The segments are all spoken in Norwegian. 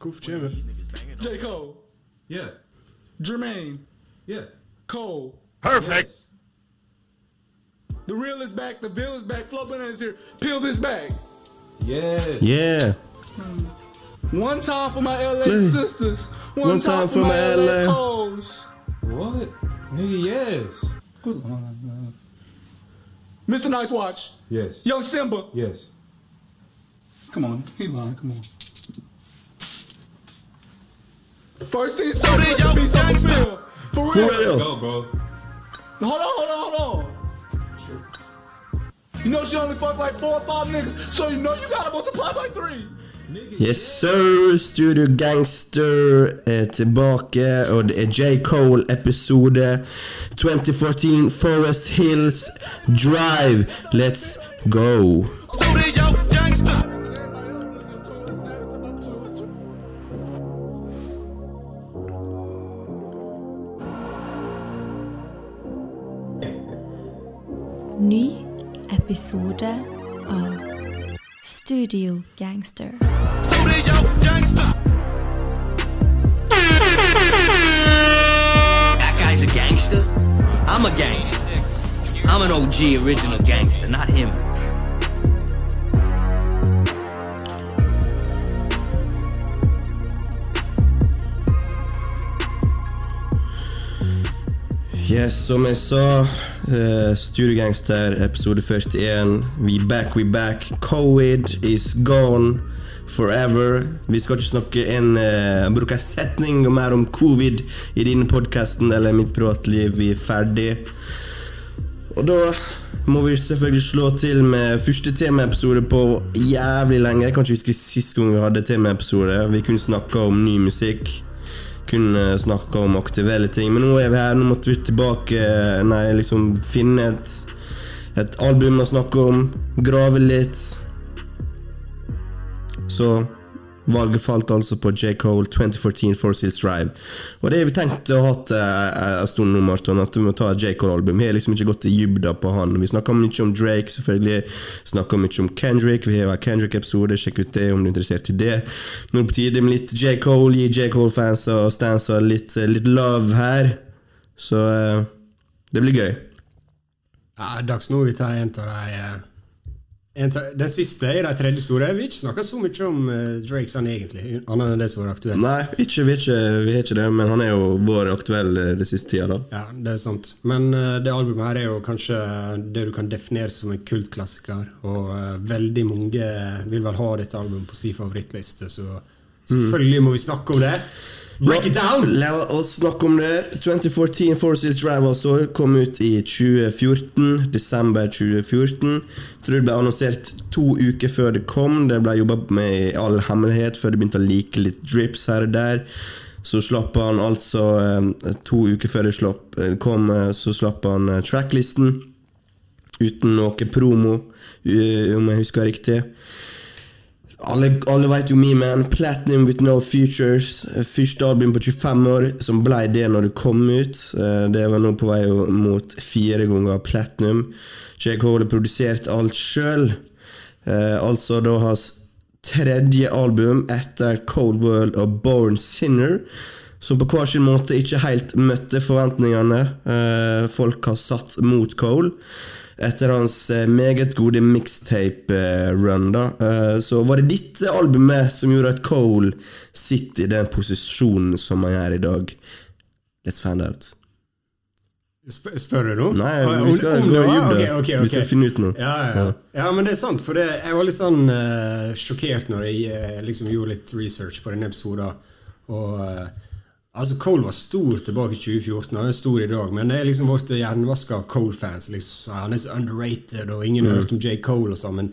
Hvorfor kommer J. Cole, Yeah. Jermaine, Yeah. Cole. Perfect. Yes. The real is back, the bill is back, Flo Banana is here. Peel this back. Yes. Yeah. Hmm. One time for my LA Hey. sisters. One, One time, time for for my my LA LA. hoes. What? Nigga, yes. Mr. Nice Watch, Yes. Yo, Simba. Yes. Come on, he lying, come on. First things first, let the beats on the field. For For real. real. Go, bro. Hold on, hold on, hold on. You know she only fucked like four or five niggas, so you know you gotta multiply by three. Yes sir, Studio Gangster er tilbake, og det er J. Cole-episode 2014 Forest Hills Drive. Let's go. Studio episode av Studio Gangster. Studio gangster. That guy's a gangster. I'm a gangster. I'm an OG original gangster, not him. Yes, som jeg sa, uh, Studio Gangster episode 41. We back, we back. Covid is gone forever. Vi skal ikke snakke en uh, bruke en setning mer om covid i denne podkasten eller mitt privatliv. Vi er ferdig. Og da må vi selvfølgelig slå til med første temaepisode på jævlig lenge. Jeg kan ikke huske sist gang vi hadde temaepisode. Vi kunne snakke om ny musikk. Kunne snakka om aktuelle ting. Men nå er vi her. Nå måtte vi tilbake Nei, liksom finne et, et album å snakke om. Grave litt. Så valget falt altså på J. Cole 2014 Four Seals Drive. Og det har vi tenkt å ha hatt eh, en stund nå, Marton, at vi må ta et J. Cole-album. Vi har liksom ikke gått i dybda på han. Vi snakker mye om Drake, selvfølgelig. Snakker mye om Kendrick. Vi har en Kendrick-episode, sjekk ut det om du er interessert i det. Nå er det på tide med litt J. Cole. Gi J. Cole-fans og stanser litt, litt love her. Så eh, det blir gøy. Ja, dags nå vi tar en av de eh, Den siste i de tredje store. Vi har ikke snakka så mye om eh, Drake sånn egentlig, annet enn det som var aktuelt. Nei, ikke, vi, har ikke det, men han er jo vår aktuell eh, det siste tida, da. Ja, det er sant. Men uh, det albumet her er jo kanskje det du kan definere som en kultklassiker. Og uh, veldig mange vil vel ha dette albumet på sin favorittliste, så selvfølgelig må vi snakke om det. Break it down! La oss snakke om det. 2014 Forces Drive altså kom ut i 2014. Desember 2014. Tror det ble annonsert to uker før det kom. Det ble jobba med i all hemmelighet før det begynte å like litt drips her og der. Så slapp han altså eh, To uker før det slapp, eh, kom, eh, så slapp han tracklisten. Uten noe promo, om jeg husker riktig. Alle, alle vet jo memen. Platinum with no futures. Første album på 25 år, som ble det når det kom ut. Eh, Det var nå på vei mot fire ganger platinum. J. Cole har produsert alt sjøl. Altså da hans tredje album etter Cold World og Born Sinner. Som på hver sin måte ikke helt møtte forventningene eh, folk har satt mot Cole etter hans eh, meget gode mixtape-run. da Eh, Så var det dette albumet som gjorde at Cole sitter i den posisjonen som han er i dag. Let's find out. Sp spør du nå? Nei, Ah, vi skal om gå det i var? dybden. Ok, ok, Vi skal finne ut noe. Ja, ja, ja. men det er sant. For det, jeg var litt sånn uh, sjokkert når jeg uh, liksom gjorde litt research på denne episoden. Og eh, altså Cole var stor tilbake i 2014, han er stor i dag, men det er liksom vårt jernvaska Cole-fans. Liksom, han er så underrated, og ingen har hørt om J. Cole og sånn. Men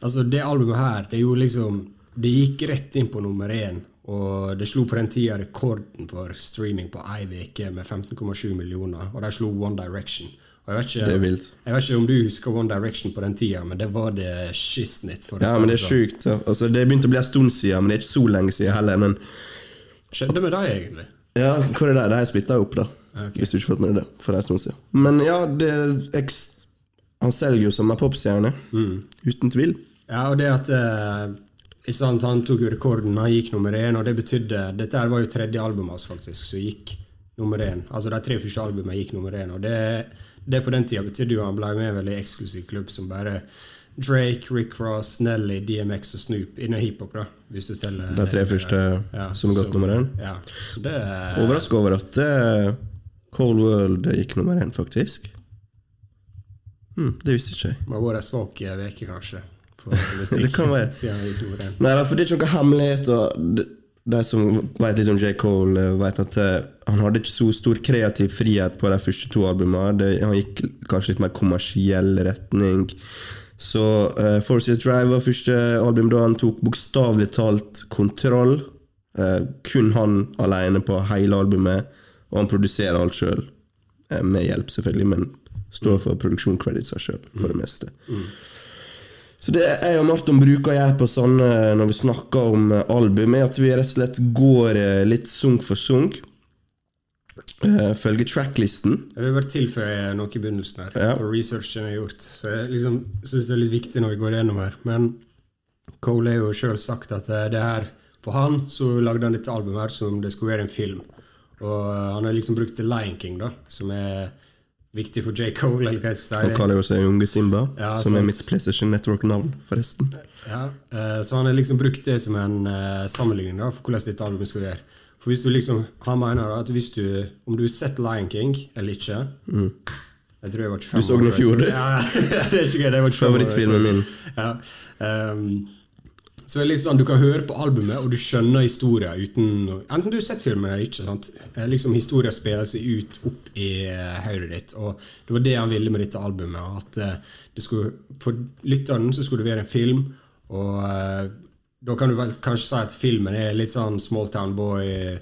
altså, det albumet her, det gjorde liksom Det gikk rett inn på nummer én. Og det slo på den tida rekorden for streaming på ei uke med 15,7 millioner. Og de slo One Direction. Og jeg vet ikke, Det vilt. Jeg vet ikke om du husker One Direction på den tida, men det var det skissnitt. Ja, men det er sjukt. ja. Altså, det begynte å bli en stund siden, men det er ikke så lenge siden heller. Men Skjedde med deg, egentlig? ja, hvor er det? De splitta opp, da. Okay. Hvis du ikke fått med det. For en stund siden. Men ja, det han selger jo som en popstjerne. Mm. Uten tvil. Ja, og det at eh, ikke sant, Han tok jo rekorden, han gikk nummer én, og det betydde Dette var jo tredje albumet hans, faktisk, som gikk nummer én. Altså de tre første albumene gikk nummer én, og det, det på den tida betydde jo han ble med i en veldig eksklusiv klubb som bare Drake, Rick Ross, Nelly, DMX og Snoop innen hiphop, da. Hvis du teller De tre første første som gått nummer én? Ja, så det Overraska over at uh, Cold World gikk nummer én, faktisk. Hmm, det visste ikke jeg. må har vært ei svak uke, kanskje. Musikk, Det kan være. Nei, for det er ikke noe hemmelighet. Og de, som vet litt om J. Cole, eh, vet at eh, han hadde ikke så stor kreativ frihet på de første to albumene. Det, han gikk kanskje litt mer kommersiell retning. Så uh, Forces Drive var første album da han tok bokstavelig talt kontroll. Uh, kun han alene på hele albumet, og han produserer alt sjøl. med hjelp, selvfølgelig, men står for produksjoncreditsa sjøl, for det meste. Så det jeg og Marton bruker å gjøre på sånne når vi snakker om eh, album, er at vi rett og slett går eh, litt sunk for sunk. Eh, følge tracklisten. Jeg vil bare tilføye noe i begynnelsen her. Ja. På researchen jeg har gjort. Så jeg liksom syns det er litt viktig når vi går gjennom her. Men Cole har jo sjøl sagt at eh, det her For han så lagde han dette albumet her som det skulle være en film. Og eh, han har liksom brukt The Lion King, da, som er viktig for J. Cole, eller hva jeg skal Han kaller jo seg Unge Simba, Ja, som er mitt PlayStation Network-navn, forresten. Ja, uh, så han har liksom brukt det som en uh, sammenligning da, for hvordan dette albumet skal være. For hvis du liksom, Han mener da at hvis du om du har sett Lion King eller ikke Jeg tror jeg var 25 år. Du så den i fjor, du. Ja, det er ikke gøy. Det var 25 år, Favorittfilmen min. Ja, Um, så sånn, Du kan høre på albumet, og du skjønner historien uten Enten du har sett filmen eller ikke. sant? Eh, Liksom Historien spiller seg ut opp i eh, hodet ditt. Og det var det han ville med dette albumet. At eh, det skulle, For lytteren så skulle det være en film. Og eh, da kan du vel kanskje si at filmen er litt sånn small town boy. eh,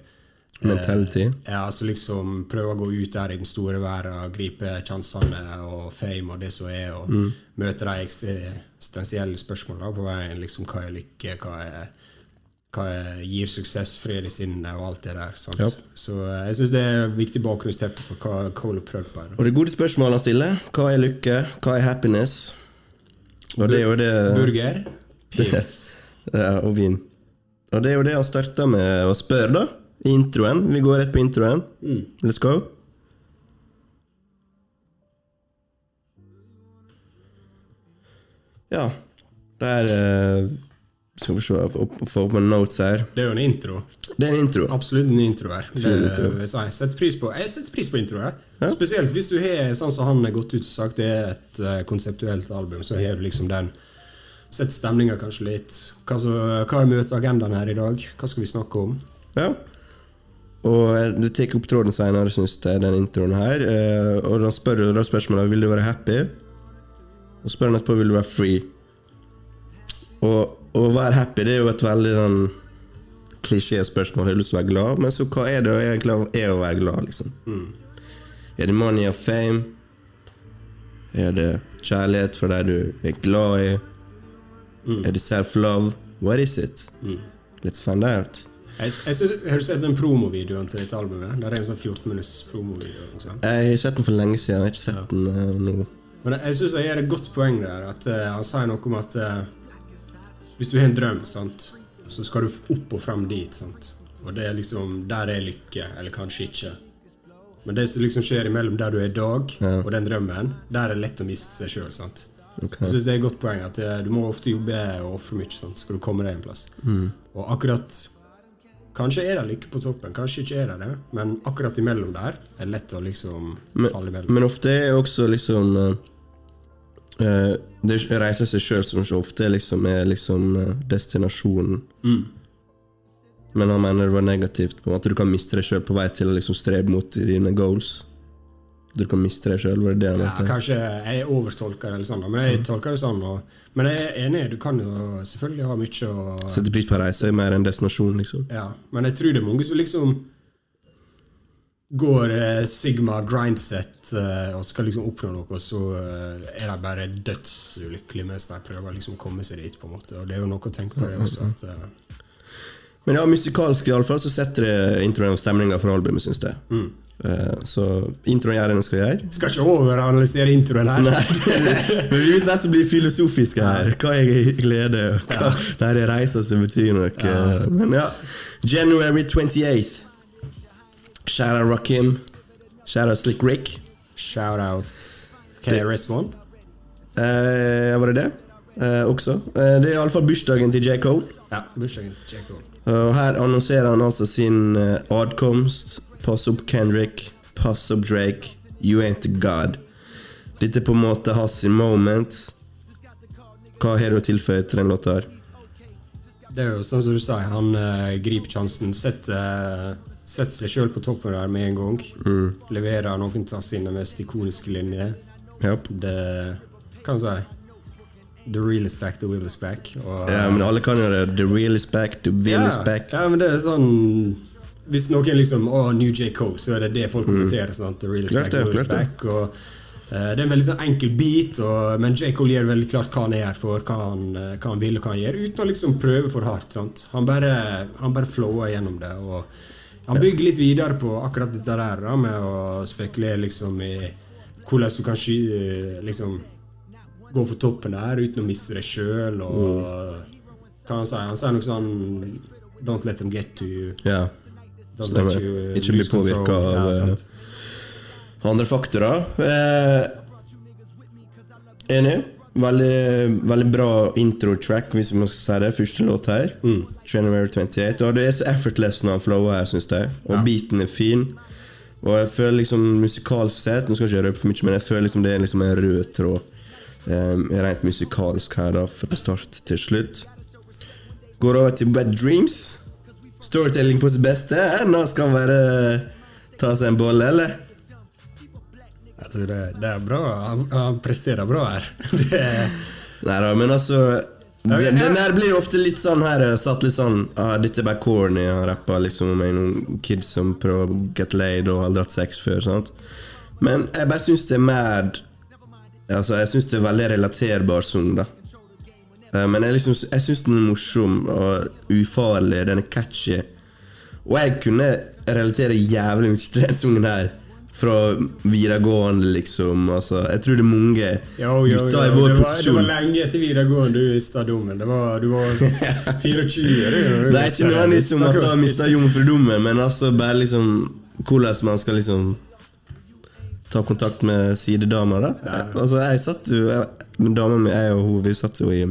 Ja, altså liksom prøve å gå ut der i den store verden, gripe sjansene og fame og det som er, og Mm. møte de eksistensielle spørsmålene på veien. Liksom, hva er lykke, hva er hva gir suksess, fred i sinnet og alt det der. Ja. Så eh, jeg syns det er viktig bakgrunnsteppe for hva Cole har prøvd på. Og det gode spørsmålet han stiller, hva er lykke? Hva er happiness? Og det er jo det Burger, pils. Ja, og vin. Og det er jo det han starta med å spørre, da. I introen. Vi går rett på introen. Let's go. Ja. Der uh, Skal vi se Få opp, noen notes her. Det er jo en intro. Det er en intro. Absolutt en intro her. Det, Fin intro. jeg setter pris på. Jeg setter pris på intro. her. Spesielt hvis du har sånn som han har gått ut og sagt det er et uh, konseptuelt album, så har du liksom den Sett stemninga kanskje litt. Hva, så, hva er møteagendaen her i dag? Hva skal vi snakke om? Ja. Og eh, du tar opp tråden senere, syns jeg, den introen her. Eh, og da spør du da spørsmålet vil du være happy. Og spør han etterpå vil du være free. Og å være happy det er jo et veldig sånn klisjé-spørsmål. Jeg har lyst til å være glad, men så hva er det å er å være glad, liksom? Er det money og fame? Er det kjærlighet for deg du er glad i? Er det self-love? What is it? Let's find out. Jeg, jeg synes, Har du sett den promovideoen til dette albumet? Der er en sånn 14 minutts promovideo. Jeg har sett den for lenge siden. Jeg har ikke sett den uh, nå. Men jeg, syns jeg gir et godt poeng der. At uh, Han sier noe om at uh, hvis du har en drøm, sant, så skal du opp og frem dit. sant? Og det er liksom Der er lykke, eller kanskje ikke. Men det som liksom skjer imellom der du er i dag, Ja. og den drømmen, der er det lett å miste seg sjøl. Ok. Jeg synes det er et godt poeng at eh, du må ofte jobbe og ofre mye. Sant? Skal du komme deg en plass. Mm. Og akkurat Kanskje er det lykke på toppen, kanskje ikke er det det. Men akkurat imellom der er det lett å liksom Men, falle imellom. men ofte er også liksom eh, Det reiser seg sjøl som så ofte liksom er liksom destinasjonen. Mm. Men han mener det var negativt. på måte Du kan miste deg sjøl på vei til å liksom strebe mot dine goals. Du kan miste deg sjøl, Ja, kanskje jeg overtolker det, eller sånn, men jeg tolker det sånn. Og, men jeg er enig, du kan jo selvfølgelig ha mye å Sette pris på reise mer enn destinasjon, liksom. ja, Men jeg tror det er mange som liksom går eh, Sigma grindset eh, og skal liksom oppnå noe, og så eh, er de bare dødsulykkelige mens de prøver liksom å komme seg dit. på en måte Og det er jo noe å tenke på, det også. At, eh, Men ja, musikalsk iallfall så setter det introen stemninga for albumet, syns jeg. mm, så introen den skal gjøre. Skal ikke overanalysere introen her. Men vi vil nesten bli filosofiske her. Hva er glede? Hva Nei, det er reiser som betyr noe. Men ja. January 28th. Shout out Rakim. Shout out Slick Rick. Shout out KRS1. Eh, var det det? Eh, også. Eh, det er iallfall bursdagen til J. Cole. Ja, bursdagen til J. Cole. Og her annonserer han altså sin eh, adkomst. Pass opp Kendrick, pass opp Drake, you ain't the god. Dette er på en måte hans sin moment. Hva har du å tilføye til den låta her? Det er jo sånn som du sier, han uh, griper sjansen. Setter, setter seg sjøl på toppen der med en gang. Leverer noen av sine mest ikoniske linjer. Yep. Det kan si The real is back, the will is back. Og, Ja, men alle kan jo det. The real is back, the will ja, is back. Ja, men det er sånn Hvis noen liksom Å, New J. Cole, så er det det folk kommenterer. sant? Real back, det, back. Og uh, Det er en veldig sånn enkel beat, og, men J. Cole gjør veldig klart hva han er her for, hva han, eh, hva han vil og hva han gjør, uten å liksom prøve for hardt. sant? Han bare, han bare flower gjennom det. og Han bygger litt videre på akkurat dette der da, med å spekulere liksom i hvordan du kan sky, eh, liksom gå for toppen der uten å miste deg sjøl. Og hva han sier han? sier noe sånn Don't let them get to you. Ja. Stemmer. let Ikke bli påvirka av, ja, eh. Andre faktorer. Eh, enig. Veldig, veldig bra intro-track, hvis man skal si det. Første låt her. January 28. Og det er så effortless når han flower her, syns jeg. Og beaten er fin. Og jeg føler liksom musikalsk sett Nå skal jeg ikke røpe for mye, men jeg føler liksom det er liksom en rød tråd. eh, rent musikalsk her, da, fra start til slutt. Går over til Wet Dreams. Storytelling på sitt beste. Nå skal han bare ta seg en bolle, eller? Altså, det, det er bra. Han, han presterer bra her. Er, Nei da, men altså Ja, den, den her blir ofte litt sånn her eh, Satt litt sånn ah, Dette er bare corny. Han rapper liksom om noen kids som prøver å get laid og har aldri hatt sex før. Sant? Men jeg bare syns det er mer Altså, jeg syns det er veldig relaterbar sang, da. Eh, Men jeg, liksom, jeg syns den er morsom og ufarlig. Den er catchy. Og jeg kunne relatere jævlig mye til den sangen her. Fra videregående, liksom. Altså, jeg tror det er mange jo, jo, jo. gutter i Det vår posisjon. det var lenge etter videregående du mista dommen. Det var, du var 24. du, når Det er ikke nødvendigvis som at du har mista jomfrudommen, men altså bare liksom hvordan man skal liksom ta kontakt med sidedamer. da Altså Jeg satt jo jeg, med Dama mi, jeg og hun, vi satt jo i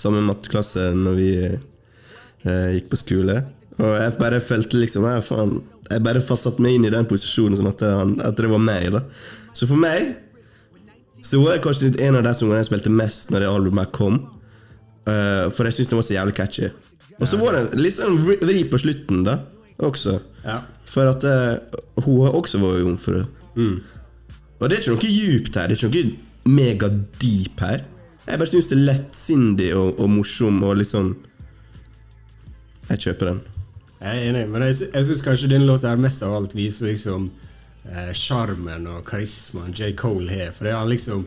samme matteklasse når vi eh, gikk på skole. Og jeg bare følte liksom Jeg, faen, jeg bare satte satt meg inn i den posisjonen som at, han, at det var meg. da Så for meg så var jeg kanskje en av de sangene jeg spilte mest når det albumet kom. Uh, for jeg syns den var så jævlig catchy. Og så var det litt sånn vri på slutten, da. Også. Ja. For at uh, hun også vært jomfru. Og det er ikke noe djupt her. Det er ikke noe mega-deep her. Jeg bare syns det er lettsindig og, og morsom og liksom Jeg kjøper den. Jeg er enig, men jeg, jeg syns kanskje denne låta mest av alt viser liksom eh, og karismaen J. Cole har. For det er han liksom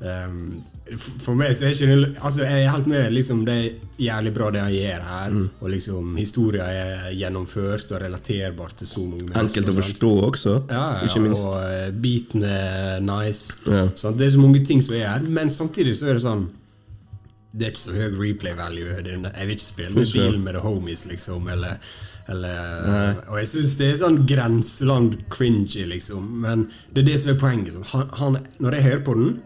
f- For meg så er ikke det Altså, jeg er helt med. liksom Det er jævlig bra det han gjør her. Mm. Og liksom historia er gjennomført og relaterbar til så mange mennesker. Enkelt å forstå også, Ja, ja, ikke minst. og eh, beaten er nice. Ja. Sånn, det er så mange ting som er her, men samtidig så er det sånn Det er ikke så høy replay value. Jeg vil ikke spille med bil med the homies, liksom. Eller, eller Og jeg syns det er sånn grenseland cringy, liksom. Men det er det som er poenget. Sånn. Han, han, når jeg hører på den,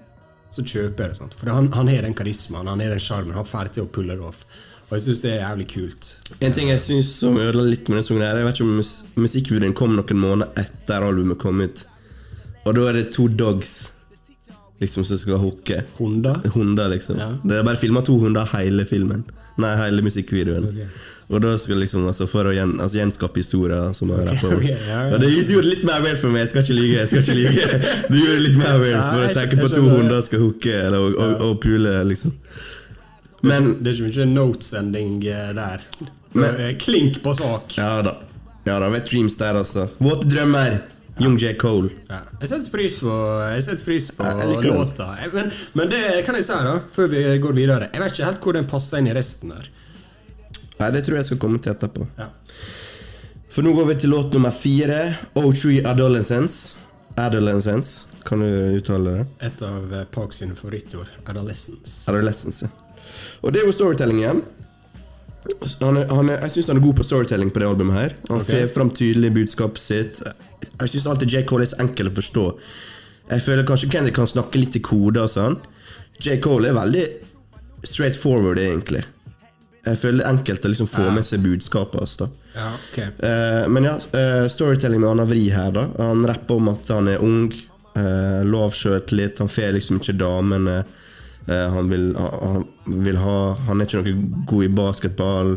så kjøper jeg det. Sant? For han, han har den karismaen, han har den sjarmen, han får til å pulle det off. Og jeg syns det er jævlig kult. En ting jeg syns som ødela litt med den sangen, her Jeg vet ikke om mus musikkvideoen kom noen måneder etter albumet kom ut. Og da er det to dogs liksom som skal hooke. Hunder. Hunder, liksom. Ja. Det er bare filma to hunder hele filmen. Nei, hele musikkvideoen. Ok. Og da skal liksom, altså For å gjen, altså, gjenskape historier som jeg rapper om. Og det gjorde det litt mer weird for meg. Jeg skal ikke lyge. jeg skal ikke lyge Det gjorde det litt mer weird for å tenke på to hunder skal hooke eller, og, og, og pule, liksom. Men Det er ikke mye notesending eh, der. Men- Eh, Klink på sak. Ja da. Ja da, Vet Dreams der, altså. Våte drømmer. Young J. Cole. Ja. Jeg setter pris på, jeg setter pris på Ja, jeg låta. Men, men det kan jeg si, da, før vi går videre. Jeg vet ikke helt hvor den passer inn i resten her. Nei, det tror jeg skal komme til etterpå. Ja. For nå går vi til låt nummer fire. O3 Adolescence. Adolescence. Kan du uttale det? Et av eh, Park sine favorittord. Adolescence. Adolescence. ja. Og det er jo storytelling igjen. Han er, han er, jeg syns han er god på storytelling på det albumet. her Han okay. får fram tydelig budskapet sitt. Jeg syns alltid J. Cole er så enkel å forstå. Jeg føler kanskje Kendrick kan snakke litt i koder og sånn. J. Cole er veldig straight forward, egentlig. Jeg føler det enkelt å liksom få med seg budskapet hans. Ja, okay. Eh, men ja, eh, storytelling med Anna Vri her, da. Han rapper om at han er ung, uh, lav sjøltillit, han får liksom ikke damene eh, han, vil, han, vil ha. Han er ikke noe god i basketball.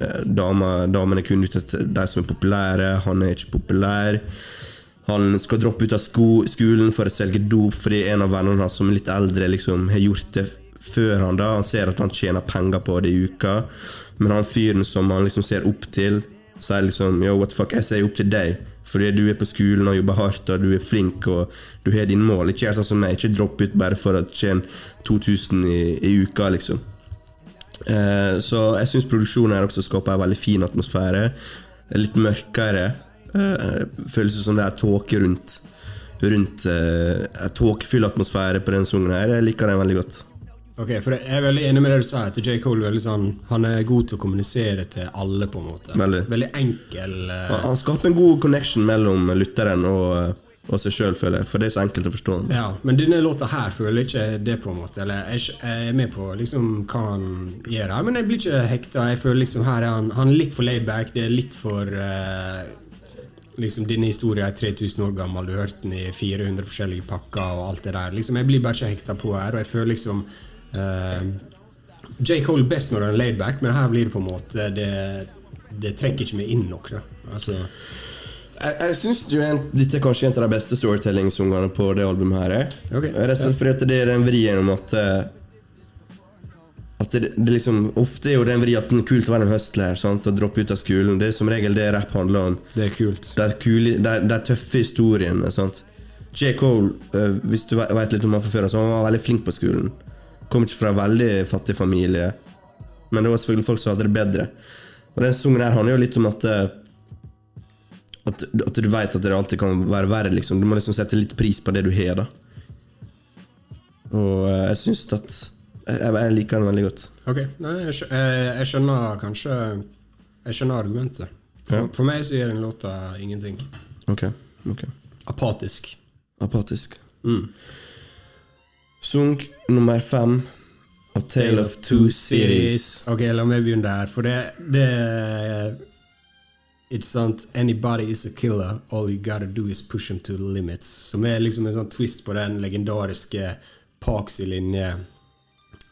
Uh, damene er kun ute etter de som er populære. Han er ikke populær. Han skal droppe ut av sko skolen for å selge dop fordi en av vennene hans som er litt eldre, liksom har gjort det før han da. Han ser at han tjener penger på det i uka. Men han fyren som han liksom ser opp til, sier liksom Yo, what the fuck, jeg ser opp til deg. Fordi du er på skolen og jobber hardt og du er flink og du har dine mål. Ikke gjør sånn som meg. Ikke dropp ut bare for å tjene 2000 i, i uka, liksom. Eh, så jeg syns produksjonen her også skaper en veldig fin atmosfære. Litt mørkere. Eh, føles som det er tåke rundt Rundt eh, tåkefull atmosfære på den sangen her. Jeg liker den veldig godt. Ok, for Jeg er veldig enig med det du sa. At J. Cole er sånn, han er god til å kommunisere til alle. på en måte Veldig. enkel. Uh... Han, han skaper en god connection mellom lytteren og, eh, og seg sjøl, føler jeg. For det er så enkelt å forstå. Ja, Men denne låta her føler jeg ikke det, på en måte. Eller jeg, jeg er med på liksom hva han gjør her, men jeg blir ikke hekta. Jeg føler liksom her er han, han er litt for laidback. Det er litt for uh Liksom Denne historien er 3000 år gammel, du hørte den i 400 forskjellige pakker og alt det der. Liksom Jeg blir bare ikke hekta på her, og jeg føler liksom eh, J. Cole best når han er laidback, men her blir det på en måte Det, det trekker ikke meg inn nok. Altså, Jeg, jeg synes Dette er kanskje en av de beste storytelling-sangene på det albumet. her er. Rett og slett fordi at det er den vrien om at eh, At det, det liksom Ofte er jo den vri at det er kult å være en hustler sant? og droppe ut av skolen. Det er som regel det rap handler om. det er kult. De, kule, de, de tøffe historiene. Sant? J. Cole, eh, hvis du ve- vet litt om han fra før, så han var veldig flink på skolen. Kom ikke fra en veldig fattig familie. Men det var selvfølgelig folk som hadde det bedre. Og den sangen her handler jo litt om at eh, at, at du vet at det alltid kan være verre. Liksom. Du må liksom sette litt pris på det du har. da Og eh, jeg syns at jeg, jeg liker den veldig godt. Ok, Nei, jeg, jeg, jeg skjønner kanskje Jeg skjønner argumentet. For, Ja. for meg så gjør den låta ingenting. Ok, ok Apatisk. Apatisk. Mm. Sang nummer fem. A Tale of Two Cities. Ok, la meg begynne der. For det, det Ikke sant? Anybody is a killer. All you gotta do is push them to the limits. Som er liksom en sånn twist på den legendariske Parks-linje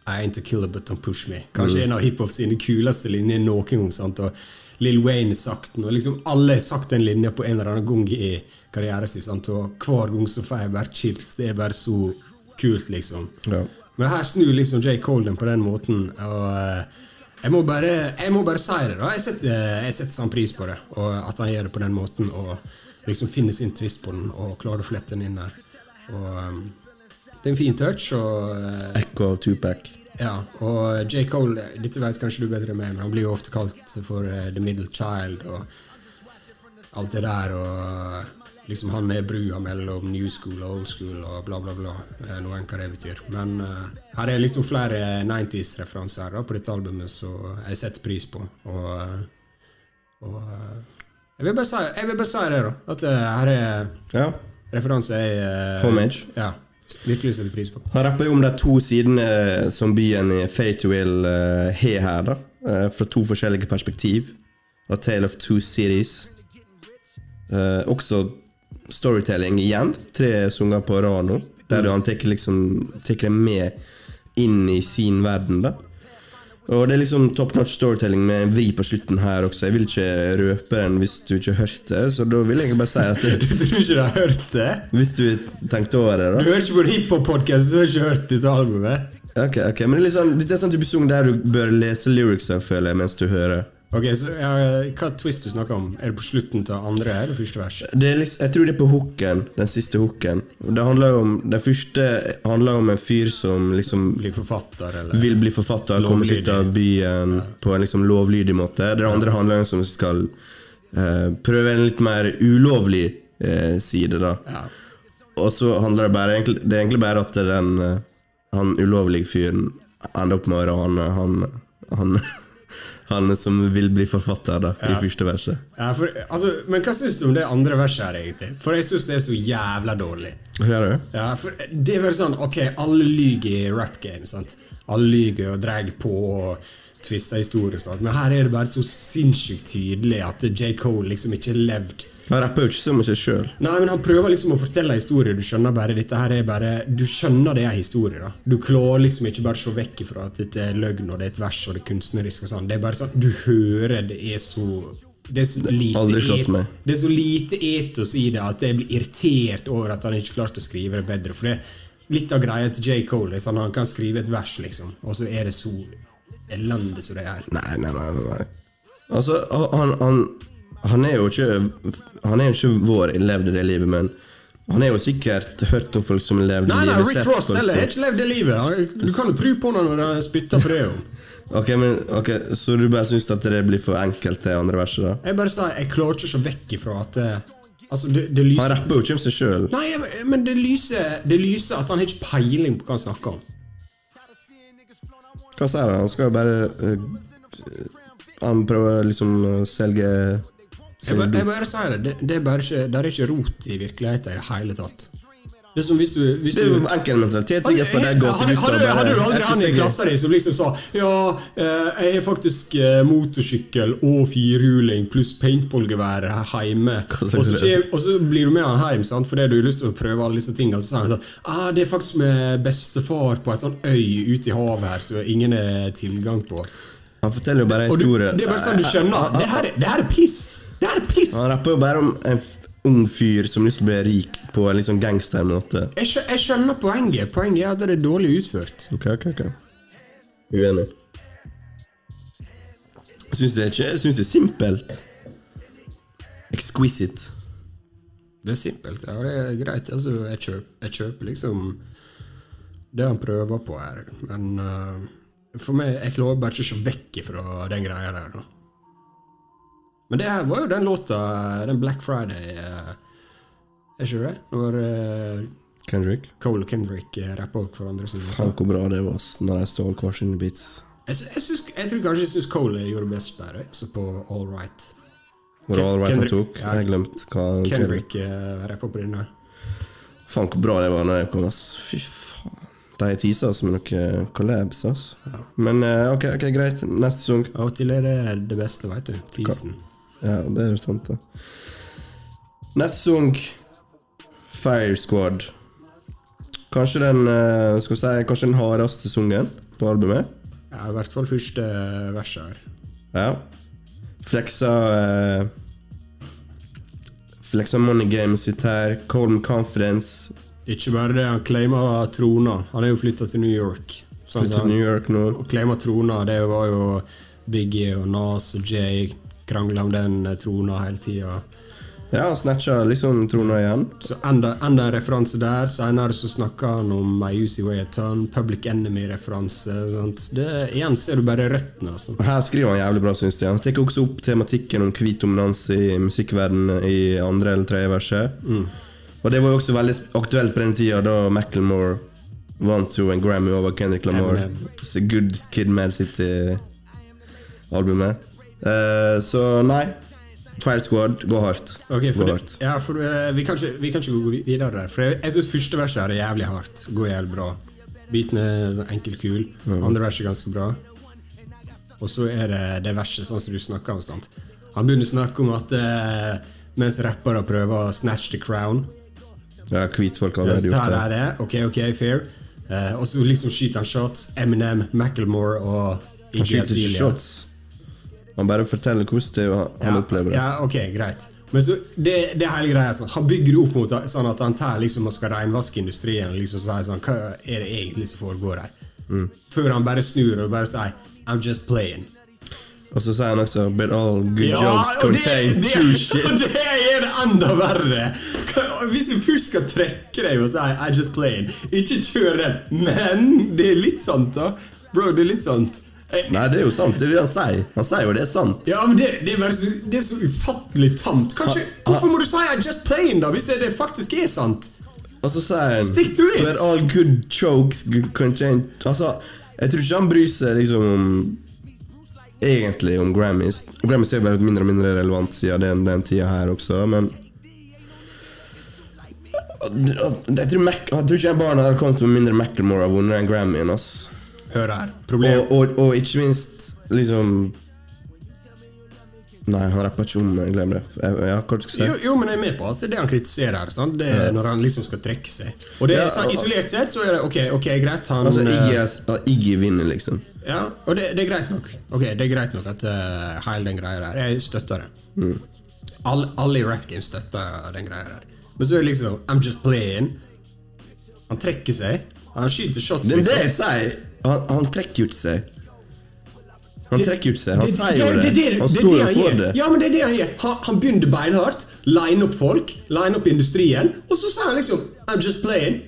I ain't a killer, but don't push me. Kanskje en av hiphop sine kuleste linjer noen gang. sant? Og Lil Wayne har sagt den, og liksom alle har sagt den linja på en eller annen gang i karrieren sin. sant? Og hver gang så får jeg bare chills. Det er bare så kult, liksom. Ja. Men her snur liksom J. Cole den på den måten. Og eh, jeg må bare, jeg må bare si det. da Jeg setter, jeg setter sånn pris på det. Og at han gjør det på den måten og liksom finner sin twist på den og klarer å flette den inn der. Og eh, Det er en fin touch. Og Echo av Tupac. ja, og J. Cole, dette vet kanskje du bedre enn meg, men han blir jo ofte kalt for eh, The Middle Child og alt det der. Og liksom han er brua mellom new school og old school og bla, bla, bla. Nå enn hva det betyr. Men uh, her er liksom flere 90s-referanser på dette albumet som jeg setter pris på. Og, eh, og eh, jeg, vil si, jeg vil bare si det, da. At uh, her er Ja. referanser jeg uh, Homage. Ja, virkelig setter pris på. Han rapper jo om de to sidene som byen i Fayetteville uh, har her, da. fra to forskjellige perspektiv. A Tale of Two Cities. Også storytelling igjen. Tre sanger på rad nå. Der han tar liksom, det med inn i sin verden, da. Og det er liksom top notch storytelling med en vri på slutten her også. Jeg vil ikke røpe den hvis du ikke har hørt det, så da vil jeg bare si at Du tror ikke du har hørt det. hvis du tenkte over det, da. Du hører ikke på hiphop-podkast, så har du ikke hørt dette albumet. Ok, ok, men det er, litt sånn, dette er sånn type sang der du bør lese lyricsa, føler jeg, mens du hører. Ok, så ja, Hva twist du snakker om? Er det på slutten til andre eller første vers? Det er liksom, jeg tror det er på hooken, den siste hooken. Det handler om, det første handler om en fyr som liksom Blir forfatter, eller? vil bli forfatter, komme seg ut av byen på en liksom lovlydig måte. Det andre handler om som skal eh, prøve en litt mer ulovlig eh, side, da. Ja. Og så handler det bare Det er egentlig bare at den eh, han ulovlige fyren ender opp med å rane han, han, han som vil bli forfatter, da, i første verset. Ja, for, altså, men hva syns du om det andre verset her, egentlig? For jeg syns det er så jævla dårlig. Hører du? Ja, for det er vel sånn Ok, alle lyger i rap game, sant? Alle lyger og drar på og historier, sant? men her er det bare så sinnssykt tydelig at J. Cole liksom ikke levd Han rapper jo ikke så mye sjøl. Nei, men han prøver liksom å fortelle en historie. Du skjønner bare dette her er bare Du skjønner det er historie. da Du klarer liksom ikke bare å se vekk ifra at dette er løgn og det er et vers og det er kunstnerisk. og sånn Det er bare sånn Du hører det er så det er så lite aldri slått et- meg. Det er så lite etos i det at jeg blir irritert over at han ikke klarte å skrive det bedre. For det er litt av greia til J. Cole sånn han kan skrive et vers, liksom, og så er det så elendig som det er. Nei, nei. nei, nei. Altså, han, han, han er jo ikke Han er jo ikke vår levde det livet, men han har jo sikkert hørt om folk som levde Nei, nei, livet. Rick Ross heller har ikke levd det livet. Du kan jo tro på han når han spytter på det. jo Ok, men, ok, Så du bare syns at det blir for enkelt, det andre verset? da? Jeg bare sa, jeg klarer ikke å se vekk ifra at eh, Altså, det, det lyser Han rapper jo ikke om seg sjøl. Nei, men det lyser, det lyser at han har ikke peiling på hva han snakker om. Hva sier han? Han skal jo bare eh, Han prøver liksom å selge Jeg bare, jeg bare sier det, det, det er bare ikke, det er ikke rot i virkeligheten i det hele tatt. Det er som hvis du, hvis Det er jo enkel mentalitet sikkert for deg Hadde, hadde, hadde du aldri han i klassa di som liksom sa Ja, eh, jeg har faktisk eh, motorsykkel og firhjuling pluss paintballgevær hjemme. Og så, og så blir du med han hjem sant? fordi du har lyst til å prøve alle disse tingene. Så sa han sånn ah, Det er faktisk med bestefar på en sånn øy ute i havet her som ingen har tilgang på. Han forteller jo bare en historie. det er bare sånn du skjønner. Det her, er- det her er piss! Det er piss! Han rapper jo bare om en ung fyr som lyst til å bli rik på en liksom gangstermåte. Jeg, skjø jeg skjønner poenget. Poenget er at det er dårlig utført. Ok, ok, ok. Uenig. Jeg syns det ikke Jeg syns det er simpelt. Exquisite. Det er simpelt. Ja, det er greit. Altså, jeg, kjøper, jeg kjøper liksom det han prøver på her, men uh, for meg Jeg klarer bare ikke å se vekk fra den greia der. Da. Men det her var jo den låta, den Black Friday uh, Er ikke det? Når uh, Kendrick. Cole og Kendrick uh, rappa hverandre Faen hvor bra det var når de stjal hver sine beats. Jeg, jeg, synes, jeg tror kanskje jeg syns Cole gjorde best der, altså på All Right. Hvor all right han Kendrick- tok. ja. Jeg glemte hva Kendrick uh, rappa på den der. Faen hvor bra det var når jeg kom, ass. Fy faen. De teaser oss med noen collabs, ass. Men uh, ok, ok, greit. Neste sang. Av og til er det det beste, veit du. Teasen. Ja, det er jo sant, det. Neste sang Fire Squad. Kanskje den eh, skal vi si, kanskje den hardeste sungen på albumet. Ja, I hvert fall første verset her. Ja. Fleksa eh, Fleksa Money Games sitt her. Colm Confidence. Ikke bare det, han claima trona. Han er jo flytta til New York. Så Flyttet til New York nå. claima trona, det var jo Biggie og Nas og Jay krangla om den eh, trona hele tida. Ja, snatcha liksom trona igjen. Så enda, enda en referanse der. Senere så snakka han om My Usy Way a Turn, Public Enemy-referanse. Igjen ser du bare røttene. altså. Her skriver han jævlig bra, syns jeg. Han tar også opp tematikken om hvit dominans i musikkverdenen i andre eller tredje verset. Og det var jo også veldig aktuelt på den tida da Macclemore vant jo en Grammy over Kendrick Lamar. Good Kid Mad City-albumet. Eh, så nei. Fire Squad, gå hardt. Okay, gå hardt. ja, for uh, vi, kan ikke, vi kan ikke gå videre der. For jeg, jeg syns første verset er jævlig hardt. Går jævlig bra. Beaten er sånn enkel, kul. Andre verset er ganske bra. Og så er det det verset sånn som du snakker om. sant? Han begynner å snakke om at uh, mens rappere prøver å snatch the crown Ja, hvitfolk hadde det gjort det. det. Ok, ok, fair. Uh, og så liksom skyter han shots. Eminem, Macclemore og Iggy Azalea. Han bare forteller hvordan det er, og han ja, opplever det. Ja, ok, greit. Men så, det, det hele greia sånn, Han bygger det opp mot sånn at han tar liksom og skal renvaske industrien. Liksom sier sånn, Hva er det egentlig som foregår her? Mm. Før han bare snur og bare sier I'm just playing. Og så sier han også But all good Ja, jokes contain det, true og det er det enda verre! Hvis du først skal trekke deg og si 'I'm just playing, ikke kjør den. Men det er litt sant, da. Bro, det er litt sant. Nei, det er jo sant. Det han sier. Han sier jo det er sant. Ja, men det, det, er så, det er så ufattelig tamt. Kanskje, Hvorfor må du si I just playing, da, hvis det, det faktisk er sant? Og så sier han Stick to it! But all good chokes can change Altså, jeg tror ikke han bryr seg liksom om Egentlig om Grammys. Grammys er bare mindre og mindre relevant siden den, den tida her også, men jeg tror, Mac, jeg tror ikke barna hadde kommet med mindre Macclemore har vunnet enn oss. Hør her. Problem. Og, og, og ikke minst liksom Nei, han rapper ikke om glemmer det. Ja, hva skal si? Jo, jo, men jeg er med på at det han kritiserer her. Sant? Det er Når han liksom skal trekke seg. Og det, er Ja, sånn, Isolert sett så er det ok, ok, greit. Han, Altså, Iggy, eh, er- ja, Iggy vinner, liksom. ja, og det, det er greit nok. Ok, det er greit nok at uh, hele den greia der Jeg støtter det. Mm. Alle, alle i rap game støtter den greia der. Men så er det liksom I'm just playing. Han trekker seg. Han skyter shots. Det er det liksom. jeg sier! Han, han trekker jo ikke seg. Han trekker ut seg. Han sier jo det. Han står jo for det. Ja, men det er det han gjør. Han, han begynner beinhardt, line opp folk, line opp industrien, og så sier han liksom I'm just playing.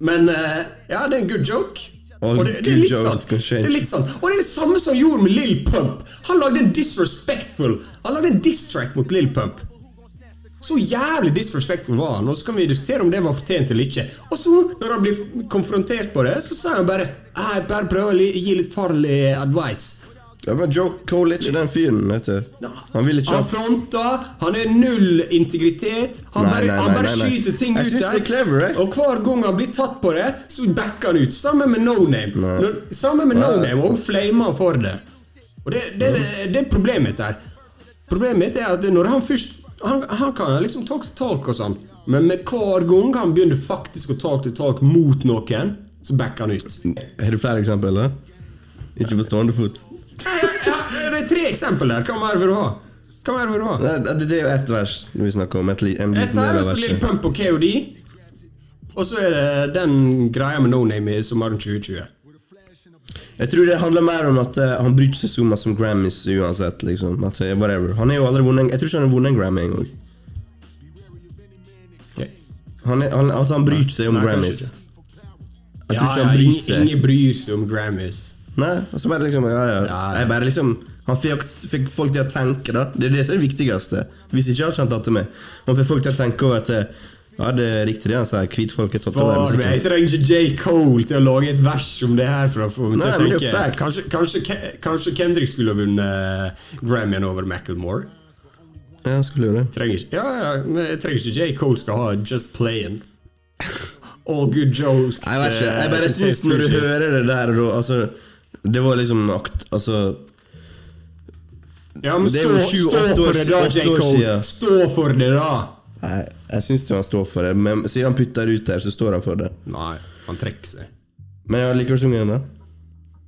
Men uh, ja, det er en good joke. All og det, det, er litt sant. det er litt sant. Og det er det samme som han gjorde med Lill Pump. Han lagde en disrespectful Han lagde en diss-track mot Lill Pump. Så jævlig disrespectful var han, og så kan vi diskutere om det var fortjent eller ikke. Og så, når han blir konfrontert på det, så sier han bare «Ah, Jeg bare prøver å gi litt farlig advice. Ja, men Joe Cole er ikke den fyren, vet du. Han vil ikke Han ha fronter, han er null integritet. Han Nei, bare, nei, han nei, bare nei, nei. skyter ting ut synes det er clever. Og hver gang han blir tatt på det, så backer han ut. Sammen med No Name. Når, sammen med No Name, og flamer han for det. Og det, det, det, det er problemet mitt her. Problemet mitt er at når han først Han, han kan liksom talk to talk og sånn, men med hver gang han begynner faktisk å talk to talk mot noen, så backer han ut. Har du flere eksempler? Ikke på stående fot. Det er tre eksempler der. Hva mer vil du ha? Hva mer vil du ha? Nei, det det er jo ett vers vi snakker om. Et, en Et liten her del er av så Lil. Pump og KOD. Og så er det den greia med No Name i sommeren 2020. Jeg tror det handler mer om at uh, han bryr seg så mye om Grammys uansett. liksom at, uh, whatever Han har jo aldri vunnet Jeg tror ikke han har vunnet en Grammy engang. Han, er- han, altså, han bryr seg om Nei, kanskje Grammys. ikke. Jeg Ja, tror ikke ja, han bryr ingen, seg. ingen bryr seg om Grammys. Nei, altså bare liksom Ja, ja. Ja, ja. Jeg bare liksom Han fikk, fikk folk til å tenke, da. Det er det som er det viktigste. Hvis ikke hadde ikke han tatt det med. Han fikk folk til å tenke over at eh, Ja, det er riktig det han sier. Hvitfolk er tatt over meg. Jeg trenger ikke J. Cole til å lage et vers om det her. For å få Nei, men det er facts. kanskje, kanskje, kanskje Kendrick skulle ha vunnet Grammyen over Macclemore. Ja, skulle gjøre det. Trenger ikke, ja, ja, men jeg trenger ikke J. Cole skal ha Just Playing. All good jokes. Jeg vet ikke. Jeg eh, bare syns når du hører det der da, Altså Det var liksom akt... Altså Ja, men stå, stå for det da, J. Cole. Stå for det da! Jeg, jeg syns han står for det, men siden han putter ut her, så står han for det. Nei, han trekker seg. Men jeg liker du synge den, da?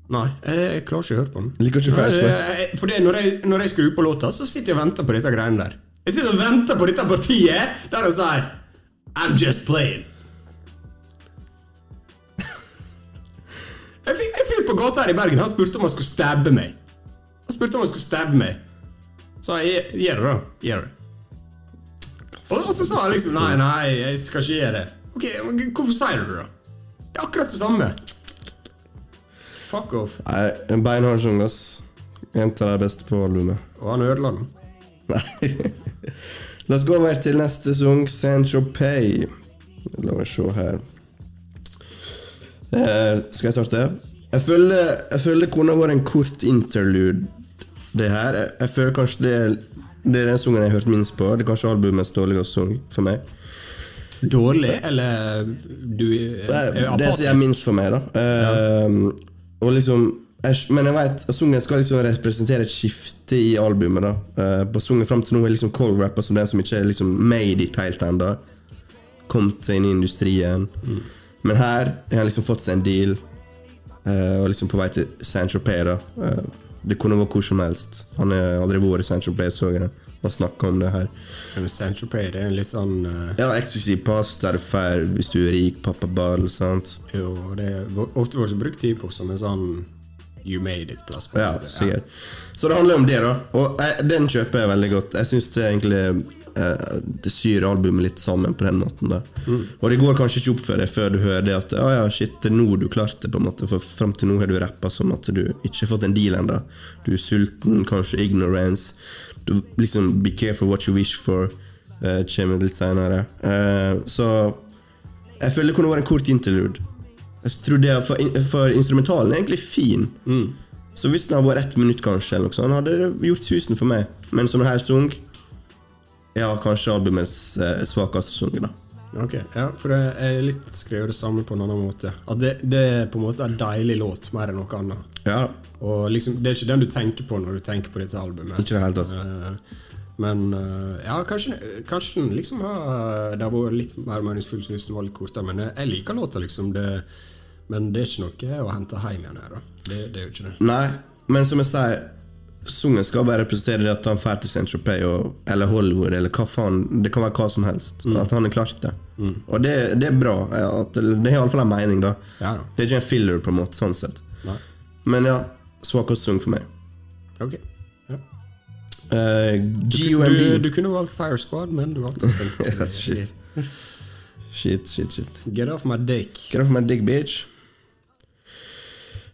Nei, jeg, jeg klarer ikke å høre på den. Liker ikke fersk Nei, godt? jeg- For det, når, jeg, når jeg skrur på låta, så sitter jeg og venter på dette greiene der. Jeg sitter og venter på dette partiet der han sier I'm just playing. Jeg fikk, jeg fikk på gata her i Bergen. Han spurte om han skulle stabbe meg. Han spurte om han skulle stabbe meg. Så jeg gjør det, da. Gjør det. Og, så sa han liksom Nei, nei, jeg skal ikke gjøre det. Ok, Hvorfor sier du det, da? Det er akkurat det samme. Fuck off. Nei, en beinhard sang, ass. En av de beste på albumet. Og han ødela den. Nei. La oss gå over til neste sang, Sancho Pay. La meg se her. Eh, skal jeg starte? Jeg føler, jeg føler det kunne vært en kort interlude, det her. Jeg, jeg føler kanskje det er, det er den sangen jeg har hørt minst på. Det er kanskje albumets dårligste sang for meg. Dårlig, eller du er, er det som er minst for meg, da. Eh, Og liksom Men jeg vet sangen skal liksom representere et skifte i albumet. da uh, På sangen fram til nå er liksom Cold Rapper som den som ikke er liksom made it helt ennå. Kommet seg inn i industrien. Men her har han liksom fått seg en deal, uh, og liksom på vei til Saint-Tropez. da Eh, Det kunne vært hvor som helst. Han har aldri vært i Central Play, så jeg, og snakka om det her. Men Saint-Tropez det er en litt sånn uh... Ja, eksklusiv pass der du får hvis du er rik, pappaball, sant. Jo, det er ofte vært brukt tid på som en sånn You made it-plass. på sikkert. Ja. Så det handler om det, da. Og jeg, den kjøper jeg veldig godt. Jeg syns det egentlig eh, det syr albumet litt sammen på den måten. da Og det går kanskje ikke opp for deg før du hører det at Å ja, shit, det er nå du klarte det, på en måte. For fram til nå har du rappa som at du ikke har fått en deal ennå. Du er sulten, kanskje ignorance. Du, liksom Be careful what you wish for. Uh, kommer litt seinere. så jeg føler det kunne vært en kort interlude. Jeg tror det for, for instrumentalen er egentlig fin. Så hvis den hadde vært ett minutt, kanskje, eller noe sånt, hadde det gjort susen for meg. Men som en hel sang Ja, kanskje albumets eh, svakeste sang, da. Ok, ja, for jeg er litt skrevet det samme på en annen måte. At det, det er på en måte en deilig låt, mer enn noe annet. Ja, Og liksom, Det er ikke den du tenker på når du tenker på dette albumet. ikke det hele tatt. Eh, Men eh, ja, kanskje, kanskje den liksom har Det har vært litt mer meningsfullt hvis den var litt kortere. Men jeg liker låta, liksom. Det, men det er ikke noe å hente hjem igjen her. da Det, det er jo ikke det. Nei, men som jeg sier, sangen skal bare representere at han drar til Saint-Tropez eller Hollywood, eller hva faen. Det kan være hva som helst. At han har klart det. Og det, det er bra. At, det har iallfall en mening, da. Ja da. Det er ikke en filler, på en måte, sånn sett. Nei. Men ja, svakest sang for meg. Ok. Ja. Uh, Du, GOMD. du kunne valgt Fire Squad, men du valgte Saint- Tropez. shit. Shit, shit, shit. Get off my dick. Get off my dick, bitch.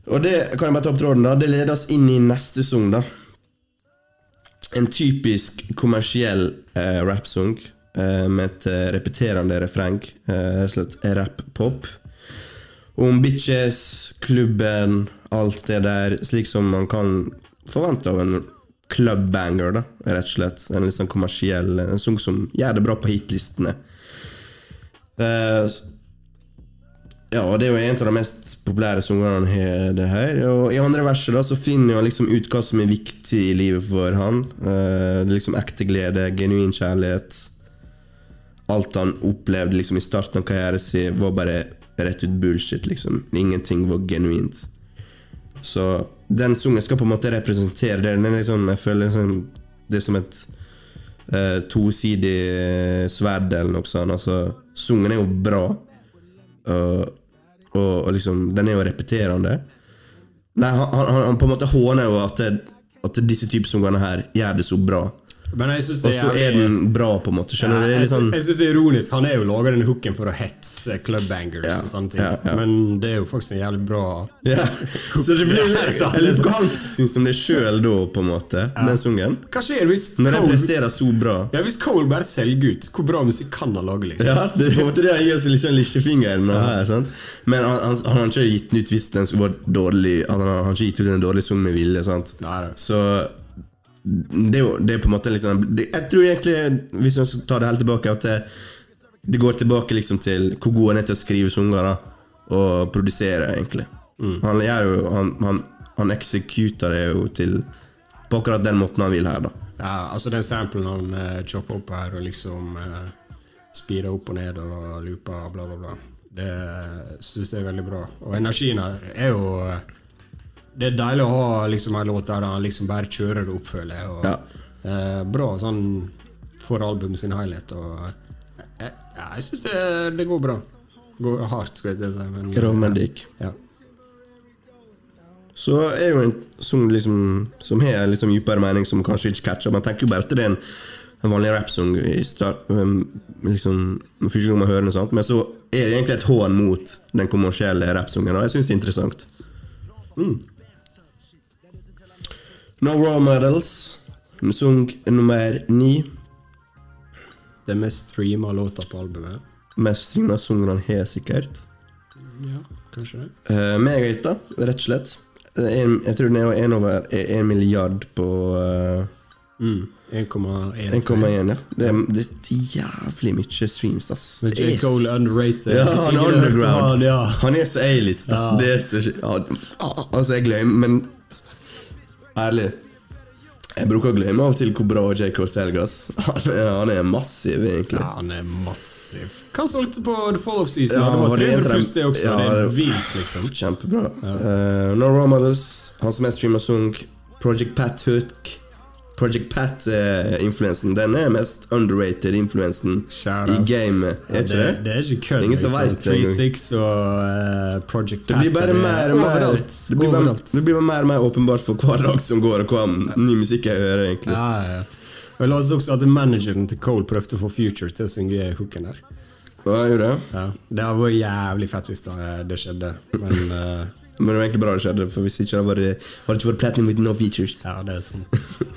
Og det kan jeg bare ta opp tråden da Det leder oss inn i neste sang, da. En typisk kommersiell eh, rappsang eh, med et eh, repeterende refreng. Eh, rett og slett rap-pop. Om bitches, klubben, alt det der, slik som man kan forvente av en clubbanger, da, rett og slett. En litt sånn kommersiell En sang som gjør det bra på hitlistene. Eh, ja, og det er jo en av de mest populære sangene han det her. Og i andre verset da så finner han liksom ut hva som er viktig i livet for han. Er liksom ekte glede, genuin kjærlighet. Alt han opplevde liksom i starten av karrieren sin, var bare rett ut bullshit, liksom. Ingenting var genuint. Så den sangen skal på en måte representere det. Den er liksom, jeg føler liksom, det er som et uh, tosidig eh, sverd eller noe sånt. Altså, sangen er jo bra. Og, og, og liksom, den er jo repeterende. Nei, han, han, han på en måte håner jo at, det, at disse typer sangene her gjør det så bra. Men jeg synes Og så er den bra, på en måte. Skjønner du? Det Ja, jeg, sånn jeg synes det er ironisk. Han er jo laga denne hooken for å hetse clubbangers Ja, og sånne ting. ja, ja. Men det er jo faktisk en jævlig bra ja. Så det blir Ja, litt, hva syns om det sjøl da, på en måte, den sungen. Hva skjer hvis Når den presterer så bra. ja, hvis Cole bare selger ut? Hvor bra musikk kan han lage? liksom? Ja, det er på en måte det han gir oss litt sånn lillefingeren nå her, sant? Men han, han, han har ikke gitt ut hvis den var dårlig Han har, ikke gitt ut en dårlig sang med vilje. sant? Nei. Så det er jo det er på en måte liksom det, Jeg tror egentlig, hvis man skal ta det helt tilbake, at det, det går tilbake liksom til hvor god han er til å skrive sanger og produsere, egentlig. Han gjør jo Han, han, han eksekuter det jo til på akkurat den måten han vil her, da. Ja, altså Den samplen han uh, chopper opp her og liksom uh, speeder opp og ned og looper bla, bla, bla. Det syns jeg er veldig bra. Og energien her er jo eh, Det er deilig å ha liksom en låt der han liksom bare kjører det opp, føler jeg. Og, Ja. eh, bra sånn for albumet sin helhet. Og jeg jeg syns det, det går bra. Går hardt, skal jeg si. Men, Romantic. Ja. Så er jo en sang liksom, som har en liksom dypere mening, som kanskje ikke catcher. Man tenker jo bare at det er en, en vanlig rappsang i start, um, liksom, første gang man hører den, men så er det egentlig et hån mot den kommersielle rappsangen, og jeg syns det er interessant. No Role Models, sang nummer ni. Det mest streama låta på albumet. Mest streama sangen han har, sikkert. Ja, kanskje det. Uh, Megahita, rett og slett. En, jeg tror den er en over én milliard på uh, Mm. 1,1. 1,1, ja. Det er, det er jævlig mye streams, ass. Men J. er Cole underrated. Ja, han er underground. Han, ja. Han er så A-lista. Er ja, Altså, jeg glemmer Men ærlig Jeg bruker å glemme av og til hvor bra JK Selgas. Han er, han er massiv, egentlig. ja, han er massiv. Hva solgte på The Fall of Season? Ja, det var var det en 300 pluss, det også. Ja, det er vilt, liksom. Kjempebra. Uh, no Role Models, hans mest streama Sung, Project Pat Hook. Project Pat-influensen, den er mest underrated influensen i gamet. Ja, det, det? det er ikke kødd. Liksom. vet det engang. 36 og uh, Project Det blir bare Pat, mer og mer Overalt. det blir bare, det blir bare mer og mer åpenbart for hver dag som går, og hva ny musikk jeg hører, egentlig. Ja, ja. Jeg leste også at manageren til Cole prøvde å få Future til å synge hooken der. Hva gjorde det? Ja, Det hadde vært jævlig fett hvis det, det skjedde, men eh, Men det var egentlig bra det skjedde, for hvis ikke det vært- hadde det ikke vært platinum with no features. ja, det er sant.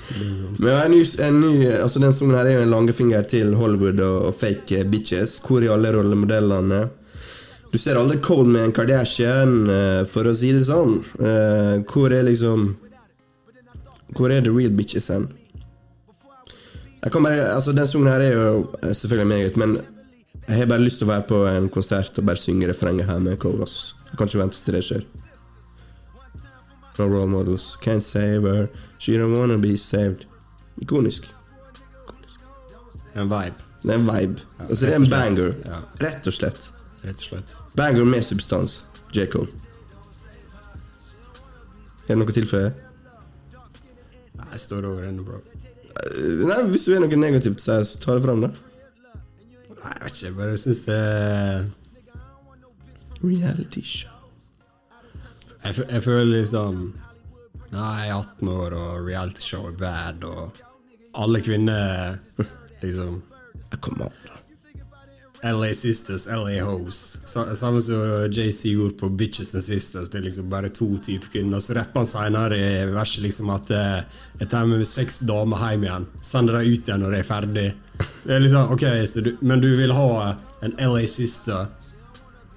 Men en ny, en ny, altså Den sangen her er jo en langefinger til Hollywood og, og fake eh, bitches. Hvor er alle rollemodellene? Du ser aldri Cole med en Kardashian, eh, for å si det sånn. Eh, hvor er liksom Hvor er the real bitches hen? Bare, altså Den sangen her er jo selvfølgelig meget, men jeg har bare lyst til å være på en konsert og bare synge refrenget her med Cole. Jeg kan ikke vente til det skjer. No role models, can't save her, she don't wanna be saved. Ikonisk. En vibe, Det er en vibe. Ja, altså, det er en banger. Ja. Rett og slett. rett og slett. Banger med substans. J. Cole. Er det noe til for deg? Nei, jeg står over ennå, bro. Eh, Nei, Hvis du er noe negativt, så ta det fram, da. Nei, jeg vet ikke, jeg bare syns det Reality show. Jeg, jeg føler liksom Nei, jeg er 18 år, og realityshow er bad, og alle kvinner liksom Come on, da. LA Sisters, LA Hoes. Samme som JC gjorde på Bitches and Sisters. Det er liksom bare to typer kvinner. Så rapper han senere i verset liksom at eh, jeg tar med seks damer hjem igjen. Sender dem ut igjen når jeg er ferdig. Det er liksom, ok, så du, Men du vil ha en LA Sister,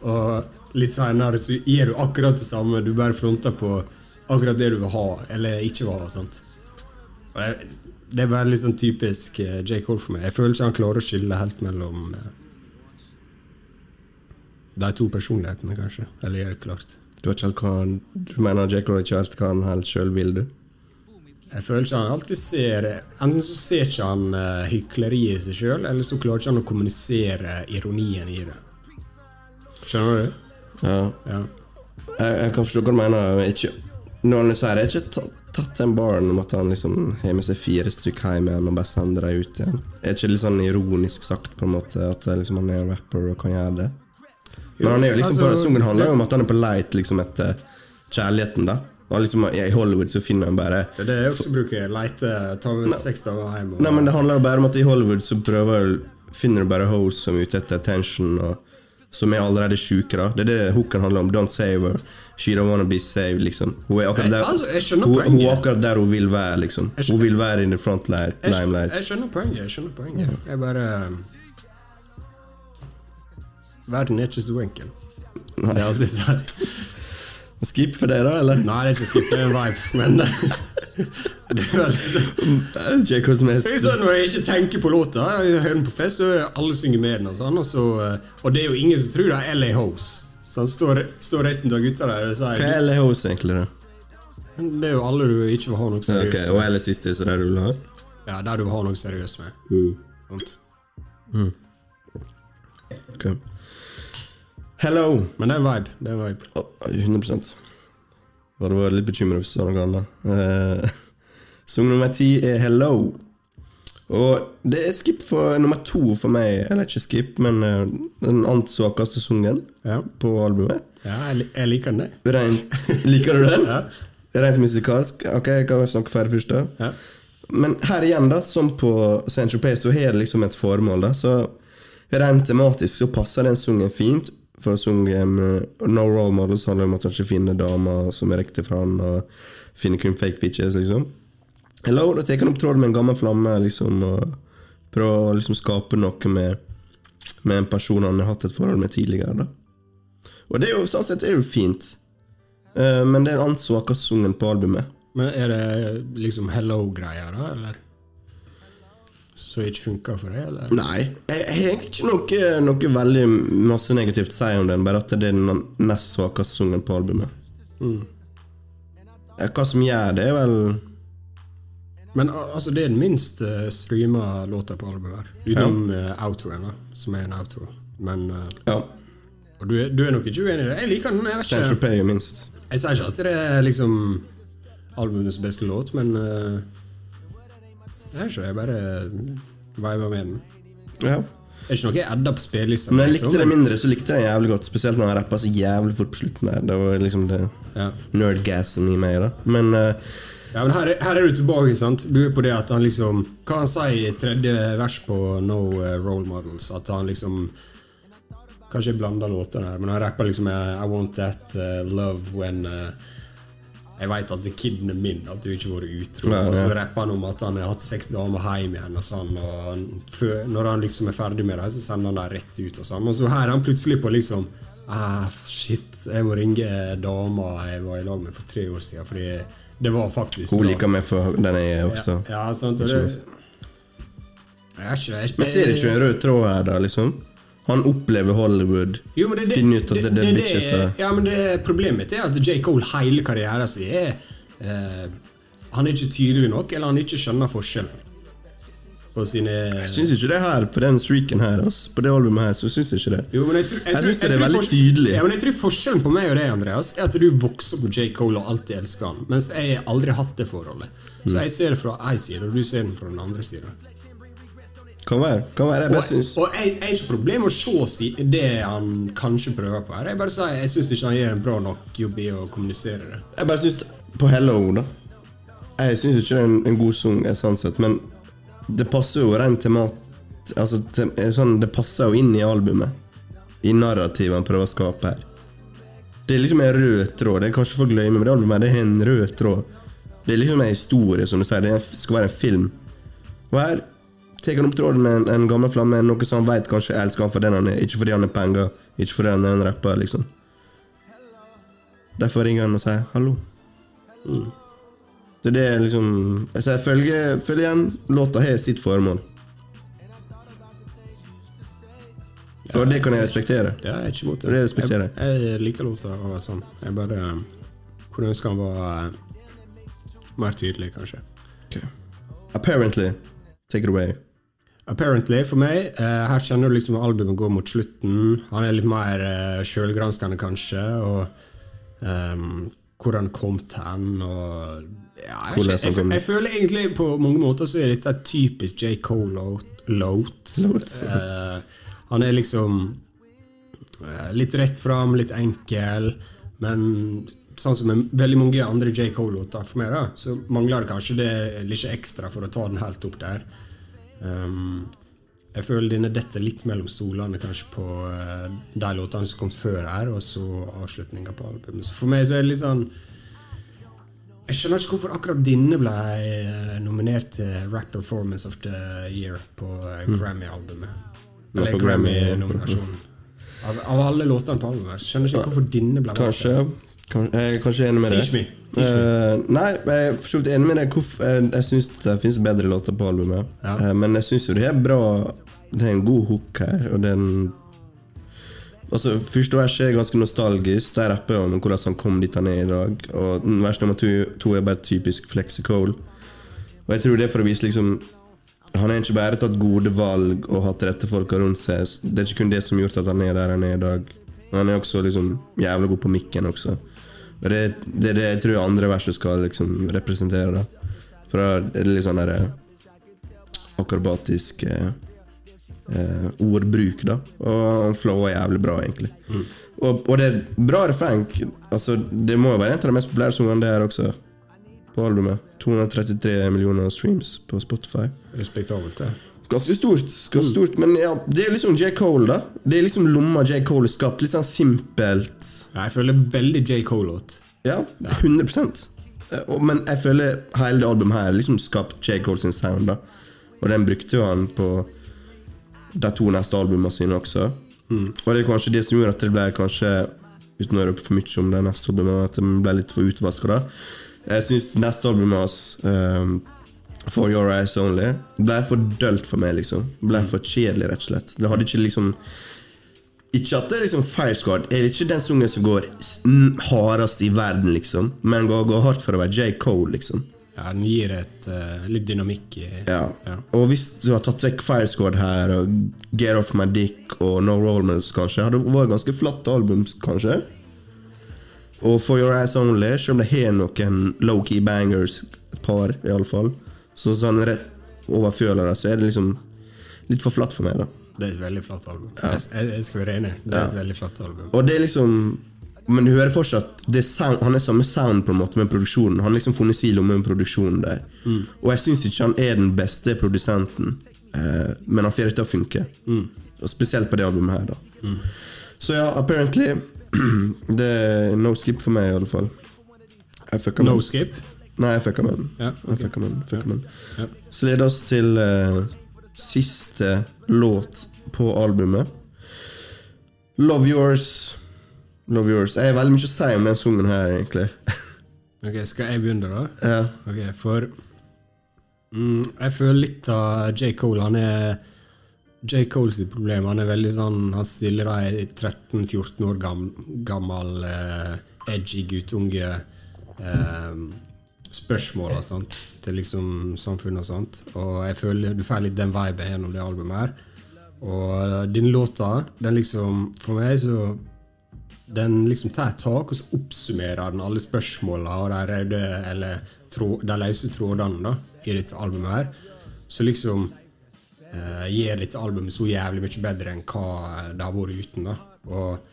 og litt senere så gir du akkurat det samme. Du bare fronter på akkurat det du vil ha, eller ikke vil ha. sant? Det er bare litt sånn typisk eh, J. Cole for meg. Jeg føler ikke han klarer å skille helt mellom eh, de to personlighetene, kanskje. Eller gjør det klart. Du, han, du mener J. Cole ikke helt hva han helt sjøl vil, du? Jeg føler ikke han alltid ser Enten så ser ikke han uh, hykleriet i seg sjøl, eller så klarer ikke han å kommunisere ironien i det. Skjønner du? Ja. Ja. Jeg, jeg kan forstå hva du mener. Ikke, når han sier det, er ikke tatt, tatt den baren om at han liksom har med seg fire stykk hjem igjen og bare sender dem ut igjen. Er ikke litt sånn ironisk sagt, på en måte, at liksom, han er en rapper og kan gjøre det? Men han er jo liksom på, altså, sangen handler jo om at han er på leit liksom, etter kjærligheten, da. Og liksom, I Hollywood så finner han bare Det er det jeg også bruker. Leite, ta med seks dager hjem. Og, Nei, men Det handler jo bare om at i Hollywood så prøver finner du bare hoes som er ute etter attention, og som er allerede sjuke. da Det er det hooken handler om. Don't save her. She don't wanna be saved, liksom. Hun er akkurat der, Altså, hun, hun akkurat der hun vil være, liksom. Hun vil være in the front light, jeg, limelight. jeg skjønner poenget. Jeg skjønner poenget. Jeg bare Verden er ikke så enkel. Det er alltid sånn. Skip for deg, da, eller? Nei, det er ikke skip, det er en vibe, men Det er veldig sånn J. Cole som helst. Sånn, Når jeg ikke tenker på låta, jeg hører den på fest, så alle synger med den. Og, sånn, og, så, eh, og det er jo ingen som tror det er LA Hose Så står, står resten av gutta der og sier Hva er LA Hose egentlig? da? Det er jo alle du ikke vil ha noe seriøst okay, med. LA siste er det du vil ha? Ja, der du vil ha noe seriøst med. Mm. Sånt. Mm. Okay. Hello! Men det er en vibe. Det er vibe. Oh, 100 Jeg hadde vært litt bekymret hvis du sa noe annet. Eh, Sang nummer ti er Hello. Og det er skip for nummer to for meg. Eller ikke skip, men eh, den annet svakeste sangen Ja, på albumet. ja jeg, jeg liker den. Rent, liker du den? Ja. Rent musikalsk. Ok, jeg kan snakke ferdig først. da Ja. Men her igjen, da som på Central Pay, så har det liksom et formål. da Så Rent tematisk så passer den sangen fint. For å eh, No Role Models handler om at han ikke finner damer som er riktig for han, og finner kun fake bitches, liksom. Hello, da tar han opp tråden med en gammel flamme, liksom, og prøver å liksom skape noe med, med en person han har hatt et forhold med tidligere. da Og det er jo sånn sett er jo fint. Eh, men det er en annen svakeste sangen på albumet. Men er det liksom hello-greier, da, eller? Så ikke funka for deg, eller? Nei, jeg, har egentlig ikke noe, noe veldig masse negativt å si om den, bare at det er den nest svakeste sangen på albumet. Mm. Hva som gjør det, er vel Men altså, det er den minst uh, streama låta på albumet. Utenom ja. outroen, da, som er en outro. Men eh, Ja, Og du, er- du er nok ikke uenig i det? Jeg liker den. Jeg vet ikke. Jeg sier ikke at det er liksom albumets beste låt, men eh, Jeg vet ikke, jeg bare viber med den. Ja. Det er ikke noe jeg edder på spillelista. Men jeg likte det mindre, så likte jeg det jævlig godt. Spesielt når han rappa så jævlig fort på slutten der. Det var liksom det Ja. nerdgassen i meg, da. Men uh, Ja, men her, er- her er du tilbake. sant? Du er på det at han liksom Hva han sier i tredje vers på No eh, Role Models? At han liksom Kanskje jeg blander låtene her, men han rapper liksom eh, I want that uh, love when eh, jeg veit at det kiden er min, at du ikke har vært utro. Og så rapper han om at han har hatt seks damer hjem igjen. Og sånn Og han, før, når han liksom er ferdig med det, så sender han dem rett ut. Og sånn Og så her er han plutselig på liksom ah, Shit, jeg må ringe dama jeg var i lag med for tre år siden, fordi det var faktisk Hun liker meg for den jeg er også. Ja, ja sant. Og det, jeg er ikke, jeg, Men ser du ikke en rød tråd her, da? liksom? Han opplever Hollywood, Jo, det, det, finner ut at det, det, det, det, er Ja, men det Problemet mitt er at J. Cole hele karrieren sin er eh, Han er ikke tydelig nok, eller han ikke skjønner forskjellen på sine Jeg syns ikke det her, på den streaken her, altså, På det albumet her, så syns jeg ikke det. Jo, men jeg, tror, jeg, Jeg syns det er veldig tydelig. Ja, men jeg tror Forskjellen på meg og deg Andreas er at du vokser opp med J. Cole og alltid elsker han, mens jeg har aldri hatt det forholdet. Så Mm. jeg ser det fra én side, og du ser den fra den andre sida. Kan være. kan være, Jeg bare Og, syns og jeg, jeg har ikke problem med å se det han kanskje prøver på her. Jeg bare sier, jeg syns ikke han gjør en bra nok jobb i å kommunisere det. Jeg bare syns På Hello, da. Jeg syns ikke det er en, en god sang, sånn sett, men det passer jo rent temat... Altså, eh, sånn, det passer jo inn i albumet. I narrativet han prøver å skape her. Det er liksom en rød tråd. Det er kanskje folk glemmer, men det albumet det er en rød tråd. Det er liksom en historie, som du sier. Det skal være en film. Og her tar han opp tråden med en, en gammel flamme, noe som han vet kanskje elsker han for den han er, ikke fordi han er penger, ikke fordi han er en rapper, liksom. Derfor ringer han og sier 'hallo'. Det er det liksom altså Jeg følger, følger igjen. Låta har sitt formål. Og det kan jeg respektere. Ja, jeg er ikke imot det. Det respekterer jeg. Jeg, jeg liker låta og sånn. Jeg bare kunne ønske han var eh, mer tydelig, kanskje. Apparently. Take it away. Apparently, for meg, Uh, her kjenner du liksom albumet går mot slutten. Han er litt mer uh, sjølgranskende, kanskje, og um, hvor han kom til hen, og ja, jeg, jeg, jeg, jeg, føler egentlig på mange måter så er dette et typisk J. Cole-låt. Uh, han er liksom uh, litt rett fram, litt enkel, men sånn som med veldig mange andre J. Cole-låter for meg, da, så mangler det kanskje det litt ekstra for å ta den helt opp der. Um, jeg føler denne detter litt mellom stolene kanskje på uh, de låtene som kom før her, og så avslutninga på albumet. Så for meg så er det litt sånn Jeg skjønner ikke hvorfor akkurat denne ble eh, nominert til Rap Performance of the Year på uh, Grammy-albumet. Eller. Grammy-nominasjonen. Av, av alle låtene på albumet. Skjønner ikke hvorfor denne ble. Kanskje. Jeg er kanskje enig med deg. Teach me. Teach me. Eh, nei, jeg er for enig med deg. Eh, jeg syns det finnes bedre låter på albumet. Ja. Uh, men jeg syns jo det er bra Det er en god hook her, og den Altså, Første verset er ganske nostalgisk. Der rapper jeg om hvordan han kom dit han er i dag. Og vers nummer to, to er bare typisk Flexicole. Og jeg tror det er for å vise liksom Han har ikke bare tatt gode valg og hatt rette folka rundt seg. Det er ikke kun det som har gjort at han er der han er i dag. Han er også liksom jævla god på mikken også. Det, det er det jeg tror andre verset skal liksom representere. da For det er litt sånn der eh, akrobatisk eh, eh, ordbruk, da. Og flow er jævlig bra, egentlig. Og, og det er bra refreng. Altså, det må jo være en av de mest populære sangene det her også. På albumet. 233 millioner streams på Spotify. Respektabelt, det. Ganske stort, ganske stort men ja, det er liksom J. Cole, da. Det er liksom lomma J. Cole er skapt. Litt sånn simpelt. Ja, Jeg føler veldig J. Cole-låt. Ja, 100 Eh, Men jeg føler hele det albumet her liksom skapt J. Cole sin sound. da Og den brukte jo han på de to neste albumene sine også. Og det er kanskje det som gjorde at det ble kanskje Uten å røpe for mye om det neste albumet, at det ble litt for utvaska. da Jeg syns neste albumet hans, um, For Your Eyes Only, ble for dølt for meg. liksom Ble for kjedelig, rett og slett. Det hadde ikke liksom ikke at det er liksom Fire Squad er ikke den sangen som går mm, hardest i verden, liksom. Men går, går hardt for å være J. Cole, liksom. Ja, Den gir et uh, litt dynamikk i Ja. Ja. Og hvis du har tatt vekk Fire Squad her, og Get Off My Dick og No Rollmans, kanskje, hadde det vært ganske flatt album, kanskje. Og For Your Eyes Only, selv om det har noen low-key bangers, et par iallfall, så sånn rett over fjøla, så er det liksom litt for flatt for meg, da. Det er et veldig flatt album. Jeg, jeg, jeg skal være enig. Det er et veldig flatt album. Og det er liksom Men du hører fortsatt det er sound, Han er samme sound på en måte med produksjonen. Han har liksom funnet sin lomme med produksjonen der. Og jeg syns ikke han er den beste produsenten, eh, men han får det til å funke. Og spesielt på det albumet her, da. Så ja, apparently Det er no skip for meg, i alle fall. No skip. Nei, jeg fucka med den. Ja, Jeg fucka med den, fucka med den. Ja. Så leder oss til uh, siste låt på albumet. Love Yours. Love Yours. Jeg har veldig mye å si om den sangen her, egentlig. Ok, Skal jeg begynne, da? ja. Ok, for mm, Jeg føler litt av J. Cole. Han er J. Coles problem. Han er veldig sånn Han stiller ei 13-14 år gammel, gammel eh, edgy guttunge eh, spørsmål og sånt til liksom samfunnet og sånt. Og jeg føler du får litt den viben gjennom det albumet her. Og eh, den låta, den liksom For meg så den liksom tar et tak, og så oppsummerer den alle spørsmåla og de røde eller de løse trådene da, i dette albumet her. Så liksom eh, gir dette albumet så jævlig mye bedre enn hva det har vært uten. da. Og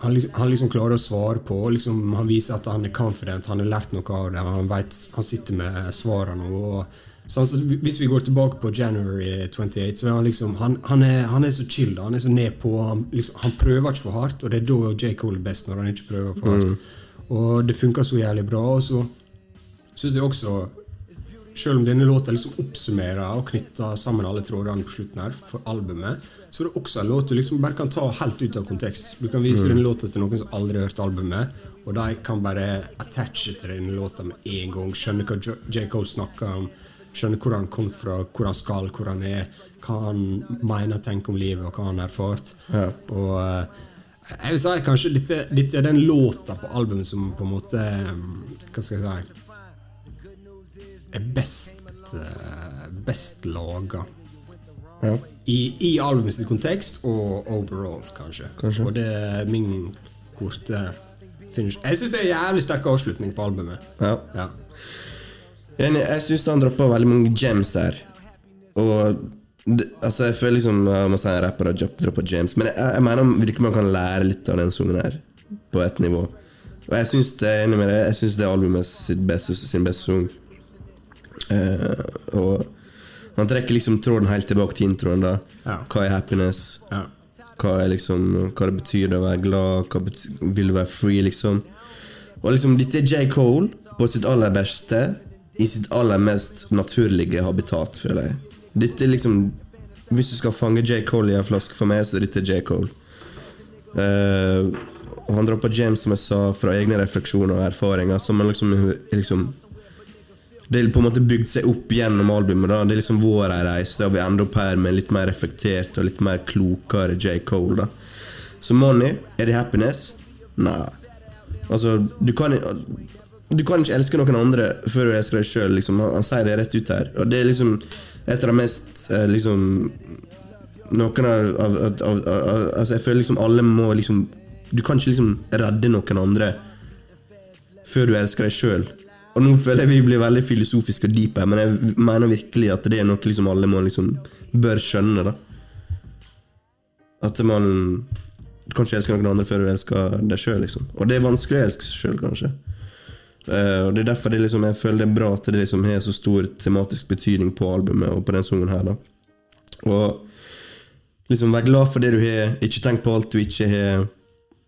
han liksom, han liksom klarer å svare på, liksom, han viser at han er confident, han har lært noe av det, han, vet, han sitter med svarene. og så hvis vi går tilbake på January 28, så er han liksom Han, han, er, han er så chill. Han er så nedpå. Han, liksom, han prøver ikke for hardt, og det er da J. Cole er best, når han ikke prøver for hardt. Og det funker så jævlig bra. Og så syns jeg også selv om denne låta liksom oppsummerer og knytter sammen alle trådene på slutten her for albumet, så er det også en låt du liksom bare kan ta helt ut av kontekst. Du kan vise denne låta til noen som aldri har hørt albumet, og de kan bare attache til denne låta med en gang. Skjønne hva J. Cole snakker om, skjønne hvor han kom fra, hvor han skal, hvor han er, hva han mener og tenker om livet, og hva han har erfart. Ja. Og eh, jeg vil si kanskje dette, dette er den låta på albumet som på en måte eh, Hva skal jeg si er best eh, best laga. Ja. I, I sitt kontekst og overall, kanskje. Kanskje. Og det er min korte finish. Jeg syns det er en jævlig sterk avslutning på albumet. ja. Ja. Enig, jeg syns han dropper veldig mange gems her. Og altså jeg føler liksom Man sier rapper har droppa gems, men jeg, jeg mener virkelig man kan lære litt av den sangen her. På et nivå. Og jeg syns det Jeg synes det er albumet sitt beste, sin beste sang. Uh, og han trekker liksom tråden helt tilbake til introen. da Ja. Hva er happiness? Ja. Hva, er liksom, hva det betyr å være glad? Hva betyr, vil du være free, liksom? Og liksom, dette er J. Cole på sitt aller beste, i sitt aller mest naturlige habitat, føler jeg. Dette er liksom Hvis du skal fange J. Cole i en flaske for meg, så er dette J. Cole. Uh, han dropper James, som jeg sa, fra egne refleksjoner og erfaringer, som han liksom, liksom det er på en måte bygd seg opp gjennom albumet. da Det er liksom vår reise, og vi ender opp her med litt mer reflektert og litt mer klokere J. Cole. da Så Money, er det happiness? Nei. Altså, du kan, du kan ikke elske noen andre før du elsker deg sjøl. Liksom. Han, han sier det rett ut her. Og det er liksom et av de mest eh, liksom Noen av, av, av, av, Altså, jeg føler liksom alle må liksom Du kan ikke liksom redde noen andre før du elsker deg sjøl. Og nå føler jeg vi blir veldig filosofiske og her, men jeg mener virkelig at det er noe liksom alle må liksom bør skjønne. da At man kan ikke elske noen andre før du elsker deg sjøl. Liksom. Og det er vanskelig å elske seg sjøl, kanskje. Uh, og Det er derfor det liksom, jeg føler det er bra at det liksom har så stor tematisk betydning på albumet og på den sangen her. da Og liksom vær glad for det du har, ikke tenk på alt du ikke har.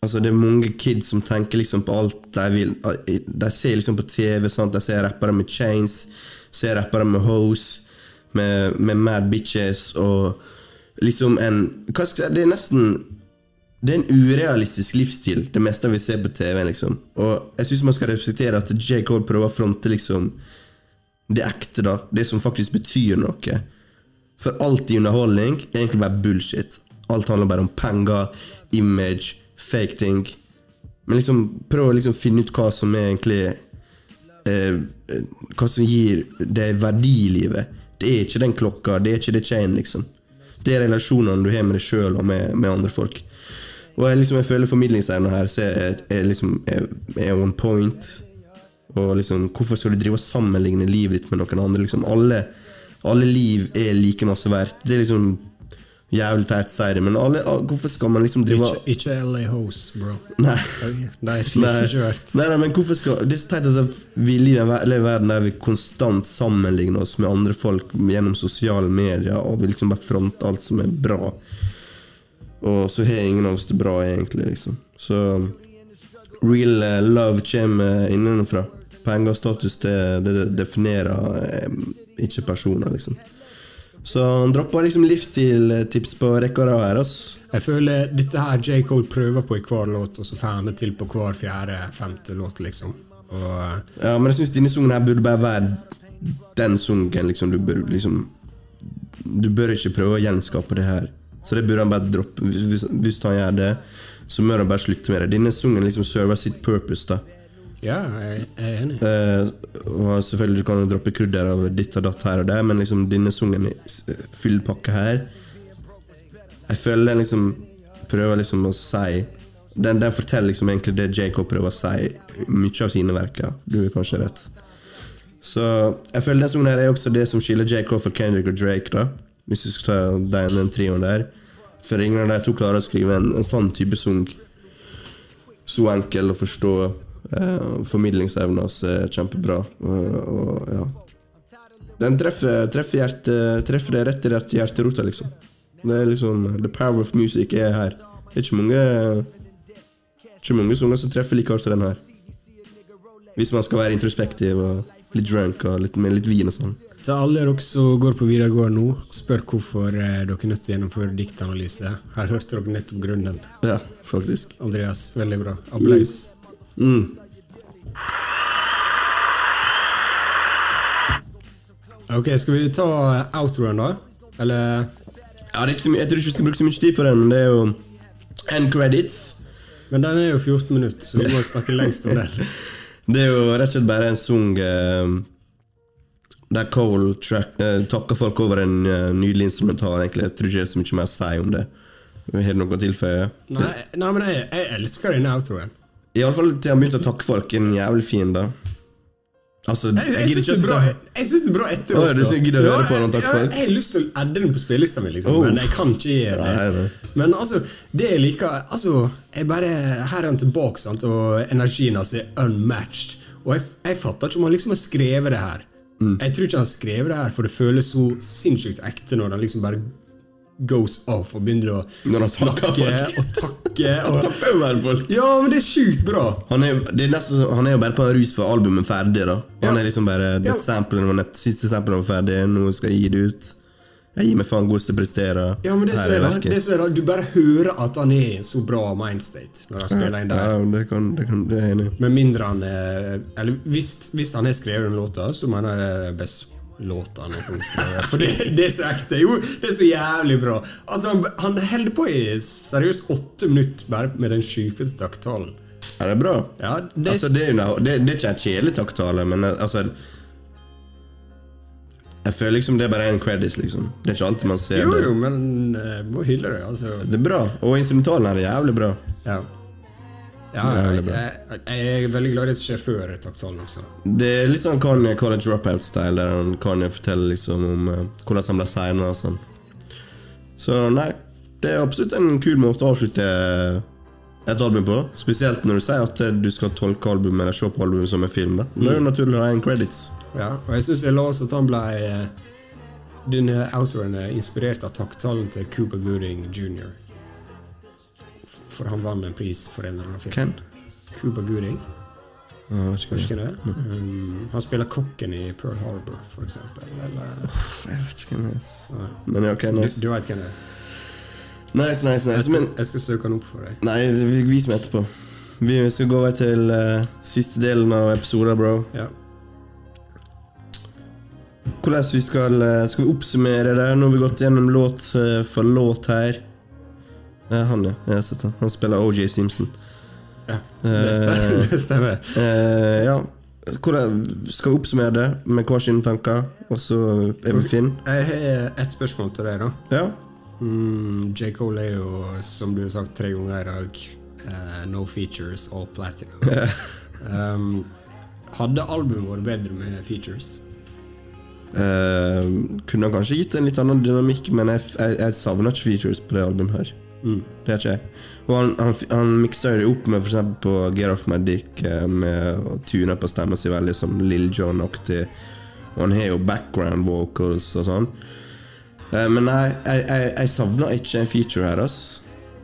Altså Det er mange kids som tenker liksom på alt de vil. De ser liksom på TV, sant? de ser rappere med chains, ser rappere med hoes, med, med mad bitches og liksom en hva skal jeg Det er nesten Det er en urealistisk livsstil, det meste vi ser på TV. liksom Og jeg syns man skal respektere at J. Cole prøver å fronte liksom det ekte, da. Det som faktisk betyr noe. For alt i underholdning er egentlig bare bullshit. Alt handler bare om penger, image, fake ting. Men liksom prøv å liksom finne ut hva som er egentlig eh, eh, Hva som gir deg verdi i livet. Det er ikke den klokka, det er ikke det chain, liksom. Det er relasjonene du har med deg sjøl og med, med andre folk. Og jeg, liksom, jeg føler formidlingsevna her så er, er, liksom, er, er on point. Og liksom, hvorfor skal du drive og sammenligne livet ditt med noen andre? Liksom, alle, alle liv er like masse verdt. Det er liksom Jævlig teit å si det, men alle, hvorfor skal man liksom drive Ikke, ikke LA Hose, bro. Nei. Nei, Nei, nei, men hvorfor skal Det er så teit at vi lever i en verden der vi konstant sammenligner oss med andre folk gjennom sosiale medier, og vi liksom bare fronter alt som er bra. Og så har ingen av oss det bra, egentlig. liksom Så real eh, love kommer innenfra. Penger og status det, det definerer eh, ikke personer, liksom. Så han droppa liksom livsstiltips på da her, ass. Jeg føler dette her J. Cole prøver på i hver låt, og så får han det til på hver fjerde-femte låt, liksom. Og eh, Ja, men jeg syns denne sangen her burde bare være den sangen liksom du bør liksom Du bør ikke prøve å gjenskape det her. Så det burde han bare droppe. Hvis, hvis han gjør det, så må han bare slutte med det. Denne sangen liksom server sitt purpose, da. Ja, jeg, er enig. Eh, selvfølgelig kan du droppe krydder av ditt og datt her og der, men liksom denne sungen i s- fyllpakke her Jeg føler den liksom prøver liksom å si den, den forteller liksom egentlig det Jacob prøver å si mye av sine verker. Du har kanskje rett. Så jeg føler den sungen her er også det som skiller Jacob fra Kendrick og Drake, da. Hvis vi skal ta den, den trioen der. For ingen av de to klarer å skrive en, en sånn type sang. Så enkel å forstå. Eh, formidlingsevnen hans er kjempebra. Og, og ja Den treffer, treffer, hjerte, treffer det rett i rett hjerterota, liksom. Det er liksom The power of music er her. Det er ikke mange Ikke mange sanger som treffer like hardt som den her. Hvis man skal være introspektiv og litt drunk og litt, med litt vin og sånn. Til alle dere som går på videregående nå, spør hvorfor eh, dere er nødt til å gjennomføre diktanalyse. Her hørte dere nettopp grunnen. Ja, faktisk. Andreas, veldig bra. Applaus. Mm. Ok, skal vi ta outroen, da? Eller Ja, det ikke så mye, jeg tror ikke vi skal bruke så mye tid på den, men det er jo end credits. Men den er jo 14 minutter, så vi må snakke lengst om den. Det er jo rett og slett bare en sang eh, der Cole track, eh, takker folk over en eh, nydelig instrumental. egentlig Jeg tror ikke det er så mye mer å si om det. Har du noe å tilføye? Nei, nei men jeg, jeg elsker denne outroen. Iallfall til han begynte å takke folk. En jævlig fin, da. Altså, Jeg, jeg, gidder syns det er jeg, jeg det er bra etter Å, ja, du gidder å høre på den, takk ja, for. Jeg har lyst til å adde den på spillelista mi, liksom, Oh. men jeg kan ikke gjøre det. Nei, nei. Men altså, det jeg liker Altså, jeg bare Her er han tilbake, sant, og energien hans er unmatched. Og jeg, jeg fatter ikke om han liksom har skrevet det her. Mm. Jeg tror ikke han har skrevet det her, for det føles så sinnssykt ekte når han liksom bare goes off og begynner å han snakke folk. og takke. Og, Takker over folk. ja, men det er sjukt bra! Han er, det er nesten, han er jo bare på en rus for albumet ferdig. da Han er liksom bare det Ja. samplen var nett, Siste samplen var ferdig, nå skal jeg gi det ut. Jeg gir meg faen god til å prestere. Ja, men det som er, det som er Du bare hører at han er så bra mindstate når han spiller inn der. Ja, det, kan, det, kan, det er enig. Med mindre han er Eller hvis, hvis han har skrevet den låta, så mener jeg det er best har. For det, det er så ekte. Jo, det er så jævlig bra. At han, han holder på i seriøst åtte minutter bare med den sjukeste takttalen. Ja, det er bra. Ja, det, Altså, det, er det, det er ikke en kjedelig takttale, men altså Jeg føler liksom det er bare en credits, liksom. Det er ikke alltid man ser jo, det. jo, men uh, må hylle det. Altså. Det er bra, og instrumentalen er jævlig bra. Ja. Ja, jeg, jeg, jeg er veldig glad i det som skjer før takttalen også. Det er litt sånn Kanye College Dropout-style, der han Kanye forteller liksom om uh, hvordan han ble signa og sånn. Så nei, det er absolutt en kul måte å avslutte et album på. Spesielt når du sier at du skal tolke albumet eller se på albumet som en film. Da Det er jo naturlig å ha en credits. Ja, og jeg syns jeg la også at han ble eh, Denne outroen er inspirert av takttalen til Cooper Gooding jr. For han vant en pris for en eller annen film. Ken? Cuba Gooding, jeg vet hva husker du det? Um, han spiller kokken i Pearl Harbor, for eksempel. Eller Jeg vet ikke hvem det er. Men ja, Du, nice. du veit hvem det er? Nice, nice, nice. Men Jeg skal søke han opp for deg. Nei, vis meg etterpå. Vi skal gå over til uh, siste delen av episoden, bro. Ja. Hvordan vi skal, eh, skal vi oppsummere det? Nå har vi gått gjennom låt eh, for låt her. Ja, han, ja. Jeg har sett han. Han spiller OJ Simpson. ja. Det stemmer. Det stemmer. Eh, ja. Hvordan skal vi oppsummere det med hver sine tanker? Og så er vi Finn. Jeg har et spørsmål til deg, da. Ja. Mm, J. Cole er jo, som du har sagt tre ganger i dag, uh, no features, all platinum. um, hadde albumet vært bedre med features? Uh, kunne kanskje gitt en litt annen dynamikk, men jeg, jeg, jeg savner ikke features på det albumet her. Det er ikke jeg. Og han, han, han mikser det opp med eksempel på Get Off My Dick eh, med å tune på stemmen sin veldig som Lill John-aktig. Og han har jo background vocals og sånn. Eh, men nei, jeg, jeg, jeg savner ikke en feature her, ass.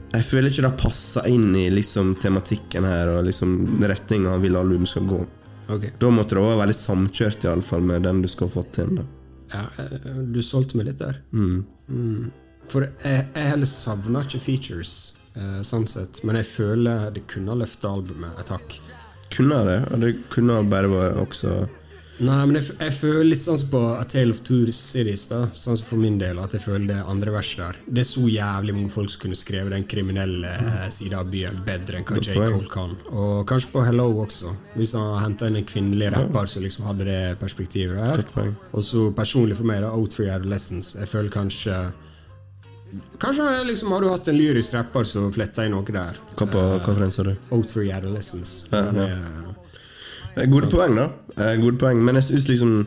Jeg føler ikke det passer inn i liksom tematikken her og liksom retninga han vil albumet skal gå. Okay. Da måtte det være veldig samkjørt i alle fall med den du skal få til. Da. Ja, eh, du solgte meg litt der. Mm. For jeg, jeg heller savner ikke features, eh, sånn sett, men jeg føler det kunne ha løfta albumet et hakk. Kunne det, og det kunne bare vært også Nei, men jeg, jeg føler litt sånn som på A Tale of Two Cities, da. Sånn som for min del, at jeg føler det andre verset der. Det er så jævlig mange folk som kunne skrevet den kriminelle eh, sida av byen bedre enn hva J. Cole kan. Og kanskje på Hello også, hvis han henta inn en kvinnelig rapper som liksom hadde det perspektivet der. Og så personlig for meg, da, O3 Adolescence. Jeg føler kanskje Kanskje liksom har du hatt en lyrisk rapper som fletta inn noe der. Hva på for en sa du? O3 Adolescence. Ja, ja. Eh, Gode poeng, da. Eh, Gode poeng, Men jeg syns liksom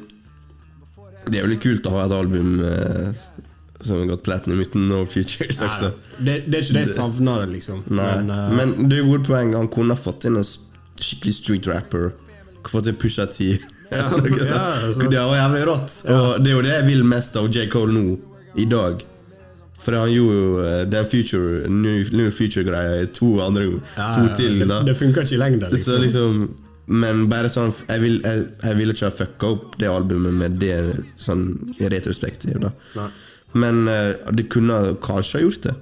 Det er jo litt kult å ha et album eh, som har gått platinum uten no Futures Nei, også. det, det er ikke det jeg savner, liksom. Nei, Men, uh, men det er jo gode poeng. Han kunne ha fått inn en skikkelig street rapper. Fått til Pusha T. Ja, det var jævlig rått. Og det er jo det jeg vil mest av J. Cole nå, i dag. For han gjorde jo eh, den future new, new future-greia to andre ja, To til, det, da. det funker ikke i lengden. Så Liksom. liksom Men bare sånn Jeg, vil, jeg, jeg ville ikke ha fucka opp det albumet med det sånn i retrospektiv, da. Nei. Men uh, det kunne kanskje ha gjort det.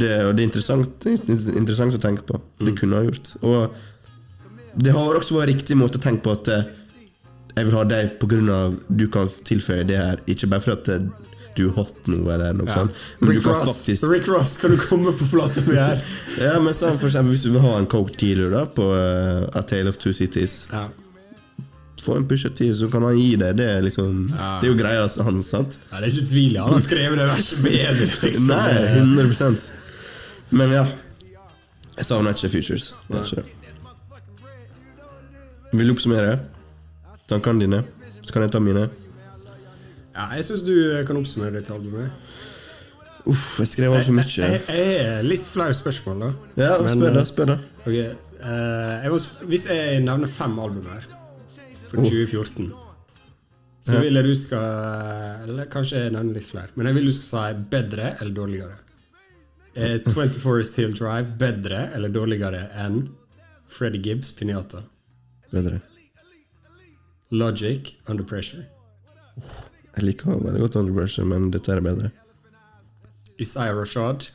det og det er interessant, interessant å tenke på. Det Mm. kunne ha gjort. Og det har også vært riktig måte å tenke på at eh, jeg vil ha deg av du kan tilføye det her, ikke bare for at du hot nå, eller noe Ja. sånt. Men du Rick, kan Ross, faktisk Rick Ross, kan du komme på plata mi her? Ja, men sånn for eksempel Hvis du vil ha en Coke dealer da på uh, A Tale of Two Cities, Ja. få en Pusha T, så kan han gi deg det. liksom Ja. Det er jo greia hans, sant? Ja, det er ikke tvil. Han har skrevet det verset bedre, liksom. Nei, 100% Men ja. Jeg savner ikke Futures. Ikke. Vil du oppsummere tankene dine? Så kan jeg ta mine. Ja, jeg syns du kan oppsummere dette albumet. Uff, jeg skrev altfor mye. Jeg jeg har litt flere spørsmål, da. Ja, spør da. eh, spør da Ok, Uh, må, Hvis jeg nevner fem album her for 2014, så vil jeg du skal Eller kanskje jeg nevner litt flere. Men jeg vil du skal si bedre eller dårligere. Er 24 Steel Drive bedre eller dårligere enn Freddy Gibbs Pinata? Bedre. Logic Under Pressure. Jeg liker veldig godt Under Pressure, men dette er bedre. Isaiah Rashad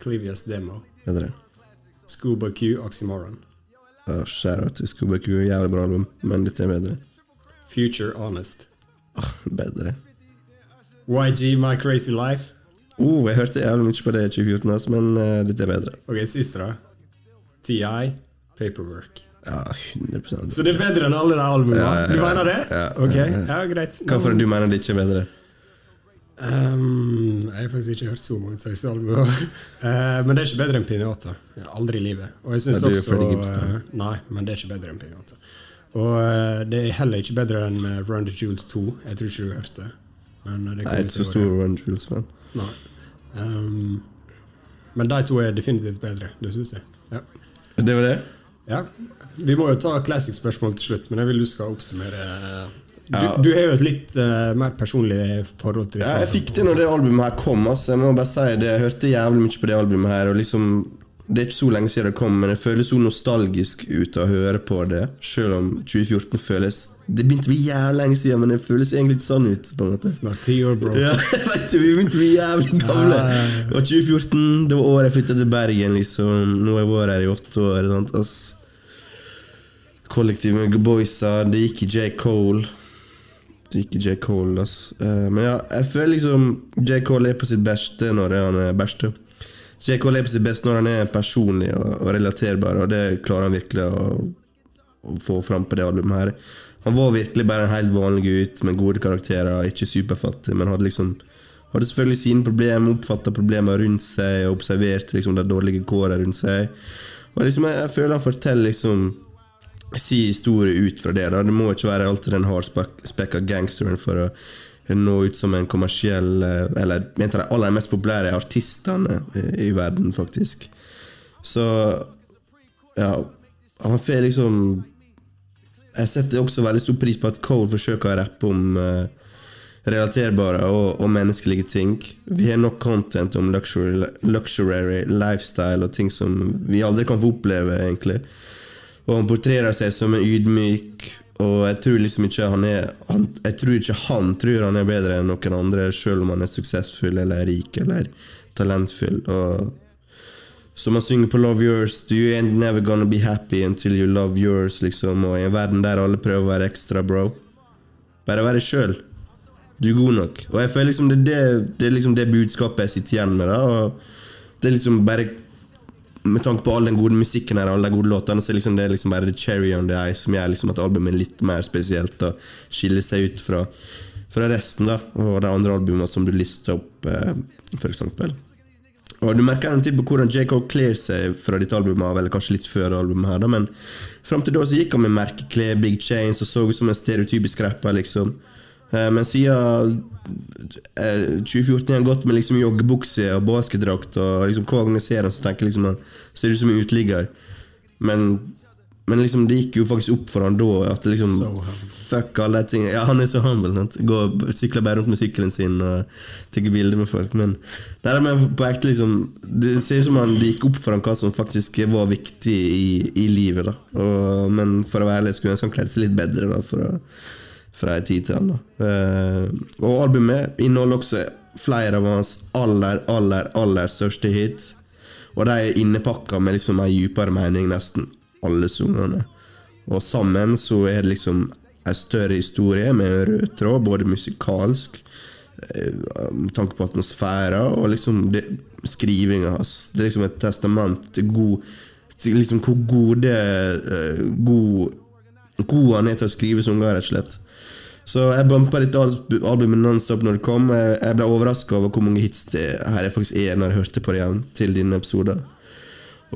Clivius Demo. Bedre. Scuba Q Oxymoron. Ja, Skjæra til Scooby Q, jævlig bra album, men dette er bedre. Future Honest. Oh, bedre. YG My Crazy Life. Oh, jeg hørte jævlig mye på det i 2014, men uh, dette er bedre. Ok, siste da. TI Paperwork. Ja, 100 Så det er bedre enn alle de albumene? Ja, ja. Du mener det? Ja, ok, ja, greit. Hvorfor du mener det ikke er bedre? Um, jeg har faktisk ikke hørt så mange seriøse albumer. uh, men det er ikke bedre enn Pinata. Aldri i livet. Og jeg syns også uh, Nei, men det er ikke bedre enn Pinata. Og uh, det er heller ikke bedre enn eh, Run the Jewels 2. Jeg tror ikke du hørte det. Men det Jeg er ikke så stor Run the Jules-fan. Nei. Um, men de to er definitivt bedre. Det syns jeg. Ja. Det var det? Ja, Vi må jo ta classic-spørsmål til slutt, men jeg vil du skal oppsummere. Du, Ja. du har jo et litt uh, mer personlig forhold til det. Ja, jeg fikk det når det albumet her kom. Altså. Jeg må bare si det Jeg hørte jævlig mye på det albumet her. Og liksom Det er ikke så lenge siden det kom, men det føles så nostalgisk ut å høre på det. Selv om 2014 føles Det begynte å bli jævlig lenge siden, men det føles egentlig ikke sånn ut. på en måte Snart ti år, bro. Ja, vet du, Vi begynte å bli jævlig gamle. Det 2014, det var året jeg flytta til Bergen. liksom Nå har jeg vært her i åtte år. Sant? ass. Kollektiv med boysa. Det gikk i J. Cole. Det gikk i J. Cole, ass. Eh, men ja, jeg føler liksom J. Cole er på sitt beste når han er beste. J. Cole er på sitt beste når han er personlig og, og relaterbar, og det klarer han virkelig å, å få fram på det albumet her. Han var virkelig bare en helt vanlig gutt med gode karakterer, ikke superfattig, men hadde liksom hadde selvfølgelig sine problemer, oppfatta problemer rundt seg og observerte liksom de dårlige kårene rundt seg. Og liksom jeg, jeg føler han forteller liksom si historie ut fra det. da Det må ikke være alltid den hardspekka gangsteren for å nå ut som en kommersiell eh, Eller en av de aller mest populære artistene i, i verden, faktisk. Så ja, han får liksom Jeg setter også veldig stor pris på at Cole forsøker å rappe om uh, relaterbare og, og menneskelige ting. Vi har nok content om luxury, luxury lifestyle og ting som vi aldri kan få oppleve, egentlig. Og han portrerer seg som en ydmyk, og jeg tror liksom ikke han er han, Jeg tror ikke han tror han er bedre enn noen andre, selv om han er suksessfull eller rik eller talentfull. Og som han synger på Love Yours You ain't never gonna be happy until you love yours, liksom. Og i en verden der alle prøver å være ekstra, bro. Bare være sjøl. Du er god nok. Og jeg føler liksom det, det, det er liksom det budskapet jeg sitter igjen med. da Og det er liksom bare Med tanke på all den gode musikken her, alle de gode låtene, så liksom det er liksom bare the cherry on the eye som gjør liksom at albumet er litt mer spesielt og skiller seg ut fra, fra resten da og de andre albumene som du lister opp, eh, eksempel. Og Du merker en tid på hvordan J.K. Kler seg fra ditt album av, eller kanskje litt før albumet her, da, men fram til da så gikk han med merkeklær, big chains og så ut som en stereotypisk rapper, liksom. Eh, Men siden eh, 2014 har han gått med liksom joggebukse og basketdrakt, og liksom hver gang jeg ser han så tenker jeg liksom han ser ut som en uteligger. Men, men liksom det gikk jo faktisk opp for han da at det liksom So. Fuck alle de tingene. Ja, han er så humble. Sant? Går, sykler bare rundt med sykkelen sin og tar bilder med folk. Men, nei, med på ekte liksom Det ser ut som han det gikk opp for han hva som faktisk var viktig i, i livet. da og, Men for å være ærlig skulle jeg ønske han kledde seg litt bedre. da For å fra en tid til annen. Eh, og albumet inneholder også flere av hans aller, aller, aller største hits. Og de er innepakka med liksom en dypere mening, nesten alle sangene. Og sammen så er det liksom en større historie med en rød tråd, både musikalsk, eh, med tanke på atmosfæra, og liksom skrivinga hans. Det er liksom et testament til god til liksom hvor gode eh, god, god han er til å skrive sanger, rett og slett. Så jeg bumpa litt al- albumet nonstop når det kom. Jeg ble overraska over hvor mange hits det her faktisk er når jeg hørte på det igjen til denne episoden.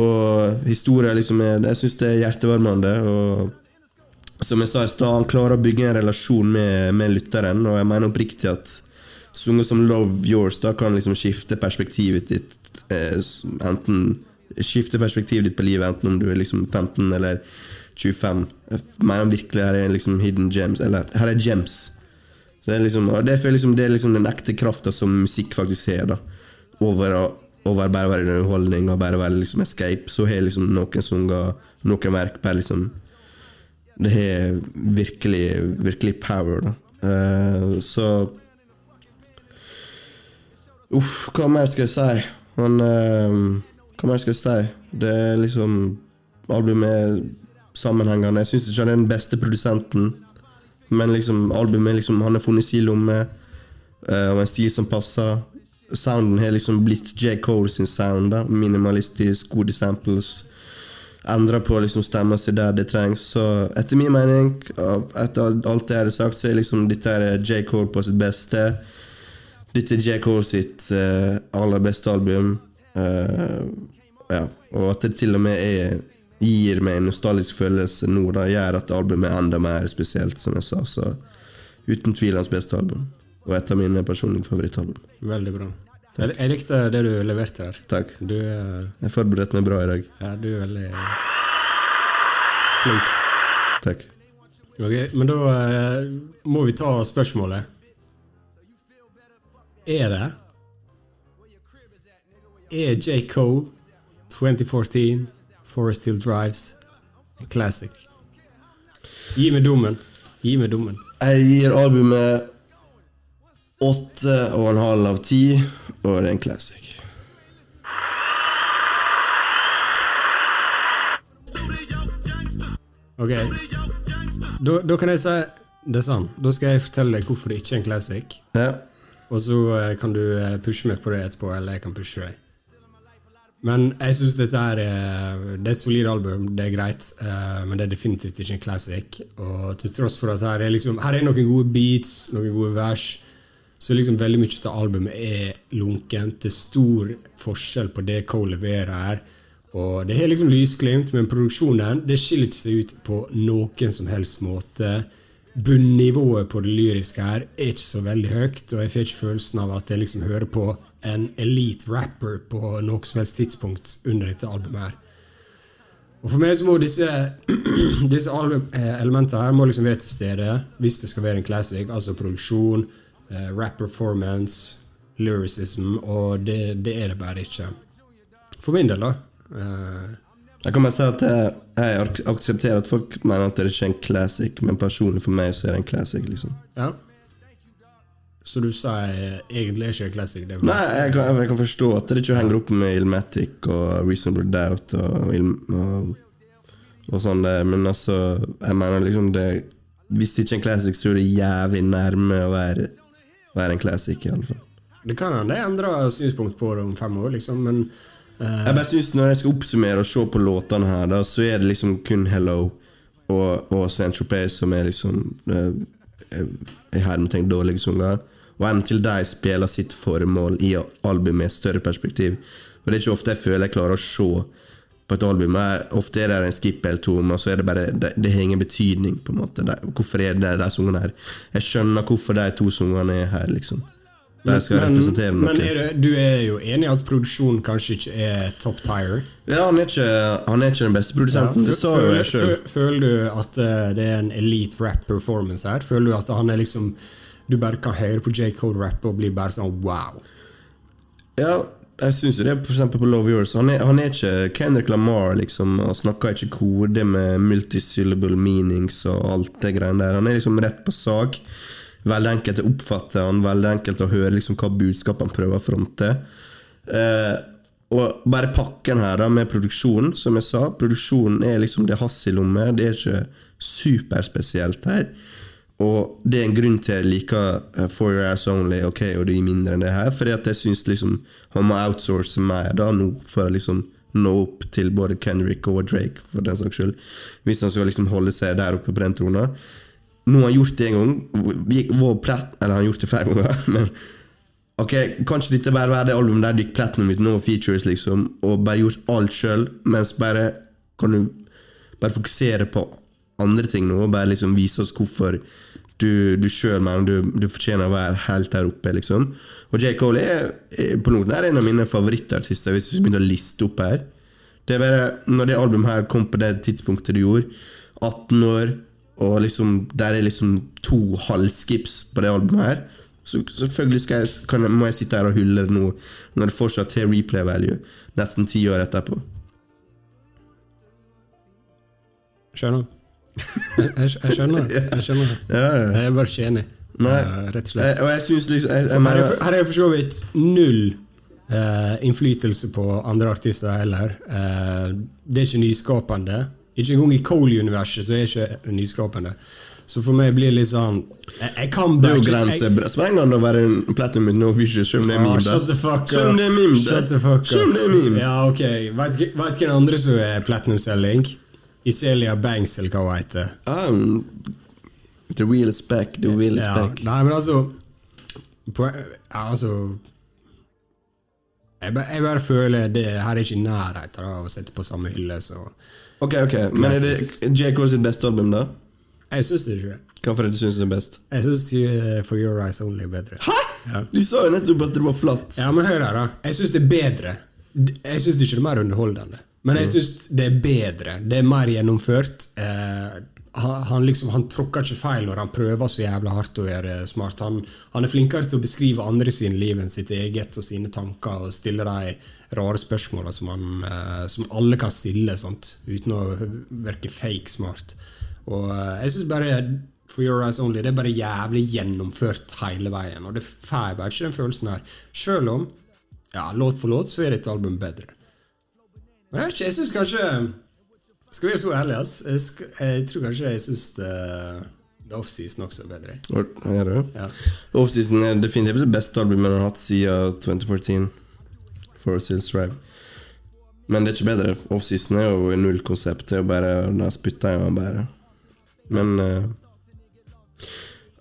Og historien liksom er Jeg syns det er hjertevarmende. Og som jeg sa i stad, han klarer å bygge en relasjon med, med lytteren, og jeg mener oppriktig at sanger som Love Yours da kan liksom skifte perspektivet ditt eh, Enten skifte perspektivet ditt på livet, enten om du er liksom 15 eller 25. Jeg mener virkelig her er liksom hidden gems. Eller her er gems. Så det er liksom, og det, liksom, det er liksom den ekte krafta som musikk faktisk har. da Over, over bare å være underholdning og bare være liksom escape. Så har liksom noen sanger, noen verk bare liksom Det har virkelig, virkelig power, da. Uh, så Uff, hva mer skal jeg si? Han uh, Hva mer skal jeg si? Det er liksom Albumet sammenhengende. Jeg syns ikke han er den beste produsenten, men liksom albumet liksom, han har funnet sin lomme, eh, og en stil som passer. Sounden har liksom blitt J. Cole sin sound. da Minimalistisk, gode samples. Endra på liksom stemma si der det trengs. Så etter min mening, etter alt jeg har sagt, så er liksom dette er J. Cole på sitt beste. Dette er J. Cole sitt uh, aller beste album. Uh, ja. Og at det til og med er, gir meg en nostalgisk følelse nå, Det gjør at albumet er enda mer spesielt, som jeg sa. Så uten tvil hans beste album. Og et av mine personlige favorittalbum. Veldig bra. Jeg, jeg likte det du leverte her. Takk. Du, er- Jeg forberedte meg bra i dag. ja, du er veldig flink. Takk. Ok, men da eh, må vi ta spørsmålet. Er det Er J. Cole 2014 Forest Hill Drives en classic? Gi meg dommen. Gi meg dommen. Jeg gir albumet åtte og en halv av ti, og det er en classic. Ok. Da, da kan jeg si det er sant. Da skal jeg fortelle deg hvorfor det ikke er en classic. Ja. Og så eh, kan du eh, pushe meg på det etterpå, eller jeg kan pushe deg. Men jeg syns dette er, det er et solid album, det er greit, eh, men det er definitivt ikke en classic. Og til tross for at her er, liksom, her er noen gode beats, noen gode vers, så liksom veldig mye av albumet er lunkent. Det er stor forskjell på det Cole leverer her. Og det har liksom lysglimt, men produksjonen det skiller ikke seg ut på noen som helst måte. bunnivået på det lyriske her er ikke så veldig høyt, og jeg får ikke følelsen av at jeg liksom hører på en elite rapper på noe som helst tidspunkt under dette albumet her. Og for meg så må disse, disse eh, elementene her må liksom være til stede hvis det skal være en classic. Altså produksjon, eh, rap performance, lyricism, og det, det er det bare ikke. For min del, da. Eh, Jeg kan bare si at jeg, jeg aksepterer at folk mener at det ikke er en classic, men personlig for meg så er det en classic, liksom. ja. Så du sier egentlig er ikke en classic? Det Nei, jeg kan, jeg kan forstå at det ikke henger opp med Ilmatic og Reasonable Doubt og, og, og sånn der, men altså Jeg mener liksom det Hvis det ikke er en classic, så er det jævlig nærme å være, være en classic, iallfall. Det kan hende jeg endrer synspunkt på det om fem år, liksom, men uh... Jeg bare synes Når jeg skal oppsummere og se på låtene her, da så er det liksom kun Hello og, og Saint-Tropez som er liksom uh, I hermetegn dårlige sanger. Og en til de spiller sitt formål i albumet i et større perspektiv. Og det er ikke ofte jeg føler jeg klarer å se på et album. Jeg, ofte er det en skip eller to, men så er det bare Det, det har ingen betydning, på en måte. De, hvorfor er det de sangene her? Jeg skjønner hvorfor de to sangene er her, liksom. De skal representere noe. men er det, du er jo enig i at produksjonen kanskje ikke er top tire? Ja, han er ikke, han er ikke den beste produsenten, det sa jo jeg sjøl. føler du at eh, det er en elite rap performance her? Føler du at han er liksom Du bare kan høre på J. Rappe og bli bare sånn wow? Ja, jeg syns jo det, for eksempel på Love Yours. Han er, han er ikke Kendrick Lamar, liksom. Han snakker ikke kode med multisyllable meanings og alt det greiene der. Han er liksom rett på sak. Veldig enkelt å oppfatte han, veldig enkelt å høre liksom hva budskap han prøver å fronte. Eh, og bare pakken her da med produksjonen, som jeg sa. Produksjonen er liksom det hasselommet. Det er ikke superspesielt her. Og det er en grunn til jeg liker eh, For Your Ass Only ok, og de er mindre enn det her. At jeg syns liksom han må outsource mer da nå for å liksom nå opp til både Kendrick og Drake, for den saks skyld. Hvis han skal liksom holde seg der oppe på den trona. Nå har han gjort det en gang. Vi- Vår plat, eller han har gjort det flere ganger. Men ok, kanskje dette bare være det albumet der gikk platinum with no features, liksom, og bare gjort alt sjøl, mens bare kan du bare fokusere på andre ting nå, og bare liksom vise oss hvorfor du, du sjøl mener du, du fortjener å være helt der oppe, liksom. Og J. Cole er, er på noen er en av mine favorittartister, hvis vi skal begynne å liste opp her. Det er bare, Når det albumet her kom på det tidspunktet du gjorde, 18 år, og liksom der er liksom to halvskips på det albumet her, så selvfølgelig jeg, kan, må jeg sitte her og hylle det nå, når det fortsatt har replay value, nesten ti år etterpå. Skjønner? Jeg, jeg, jeg skjønner. Jeg skjønner. Ja, ja. Jeg er bare ikke enig. Nei. Eh, rett og slett. Jeg, og jeg synes liksom jeg, jeg er, mener, her er for så vidt null uh, innflytelse på andre artister heller. Uh, det er ikke nyskapende. Ikke engang i Cole-universet så er det ikke nyskapende. Så for meg blir det litt sånn Jeg, jeg kan Det er bare jo ikke- grensesprengende å være en platinum with no visual, selv om det er Ah, meme. shut the fuck up. Selv om det er meme. Ja, ok. Vet hvem andre som er platinum-selling? Iselia Banks, eller hva hun heter. Um, the wheel is back, the wheel is Ja, back. nei, men altså på, Altså jeg bare, jeg bare føler det her er ikke i nærheten av å sette på samme hylle, så Ok, ok, Men er det J. Cole sitt beste album, da? Jeg syns det ikke. Hvorfor er det du syns det er best? Jeg syns For Your Eyes Only er bedre. Ja. Du sa jo nettopp at det var flatt. Ja, men hør her, da. Jeg syns det er bedre. Jeg syns ikke det er mer underholdende. Men jeg syns det er bedre. Det er mer gjennomført. Eh, han, han liksom Han tråkker ikke feil når han prøver så jævla hardt å være smart. Han, han er flinkere til å beskrive andre sine liv enn sitt eget og sine tanker, og stille de rare spørsmåla som, eh, som alle kan stille, sant? uten å virke fake smart. Og eh, jeg syns bare For Your Eyes Only det er bare jævlig gjennomført hele veien. Og det får jeg bare ikke den følelsen her. Selv om ja, låt for låt så er dette albumet bedre. Men jeg jeg syns kanskje Skal vi være så ærlige, ass. Jeg, jeg tror kanskje jeg syns det, The Offseason også bedre. Er det? Ja. Offseason er definitivt det beste albumet han har hatt siden 2014. For Sales Strive. Men det er ikke bedre. Offseason er jo null konsept. Det er jo bare Da spytter jeg bare Men uh,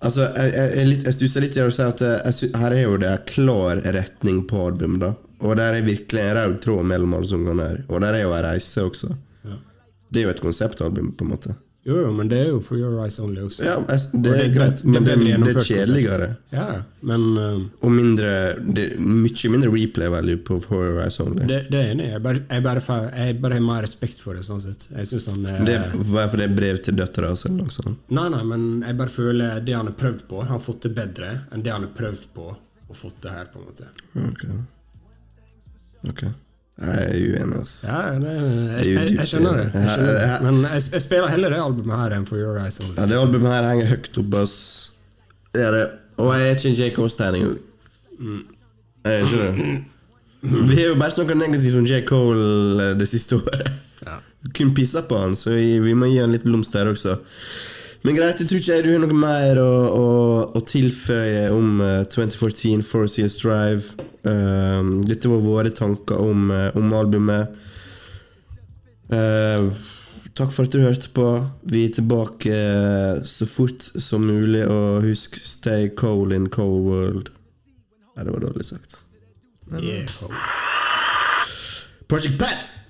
Altså, jeg, jeg, jeg, jeg stusser litt i å si at jeg, jeg, her er jo det klar retning på albumet, da. Og der er virkelig en rød tråd mellom alle sangene her. Og der er jo ei reise også. Det er jo et konseptalbum, på en måte. Jo, jo, men det er jo For Your Eyes Only også. Ja, det Og er greit, men det, det, det er kjedeligere. Ja, men uh, Og mindre det er Mye mindre replay value på For Your Eyes Only. det, det er enig. Jeg bare, jeg, bare, jeg bare har mer respekt for det, sånn sett. Jeg synes han er Det var fordi det er brev til døtra også? Liksom. Nei, nei, men jeg bare føler det han har prøvd på, han har fått det bedre enn det han har prøvd på og fått det her, på en måte. Ok. Ok. Jeg er uenig, ass. Ja, det, jeg, jeg, jeg, skjønner det. Jeg skjønner det. Men jeg, spiller heller det albumet her enn For Your Eyes Only. Ja, det albumet her henger høyt opp, ass. Det er det. Og jeg er ikke en J. Cole-standing. Jeg er ikke det. Vi har jo bare snakka negativt om J. Cole eh, det siste året. Ja. Kun pissa på han, så vi, vi må gi han litt blomster også. Men greit, jeg tror ikke du har noe mer å, å, å tilføye om uh, 2014 Four Seals Drive. Uh, dette var våre tanker om, uh, om albumet. Eh, takk for at du hørte på. Vi er tilbake eh, så fort som mulig, og husk stay cold in cold world. Nei, det var dårlig sagt. Yeah. Project Pat!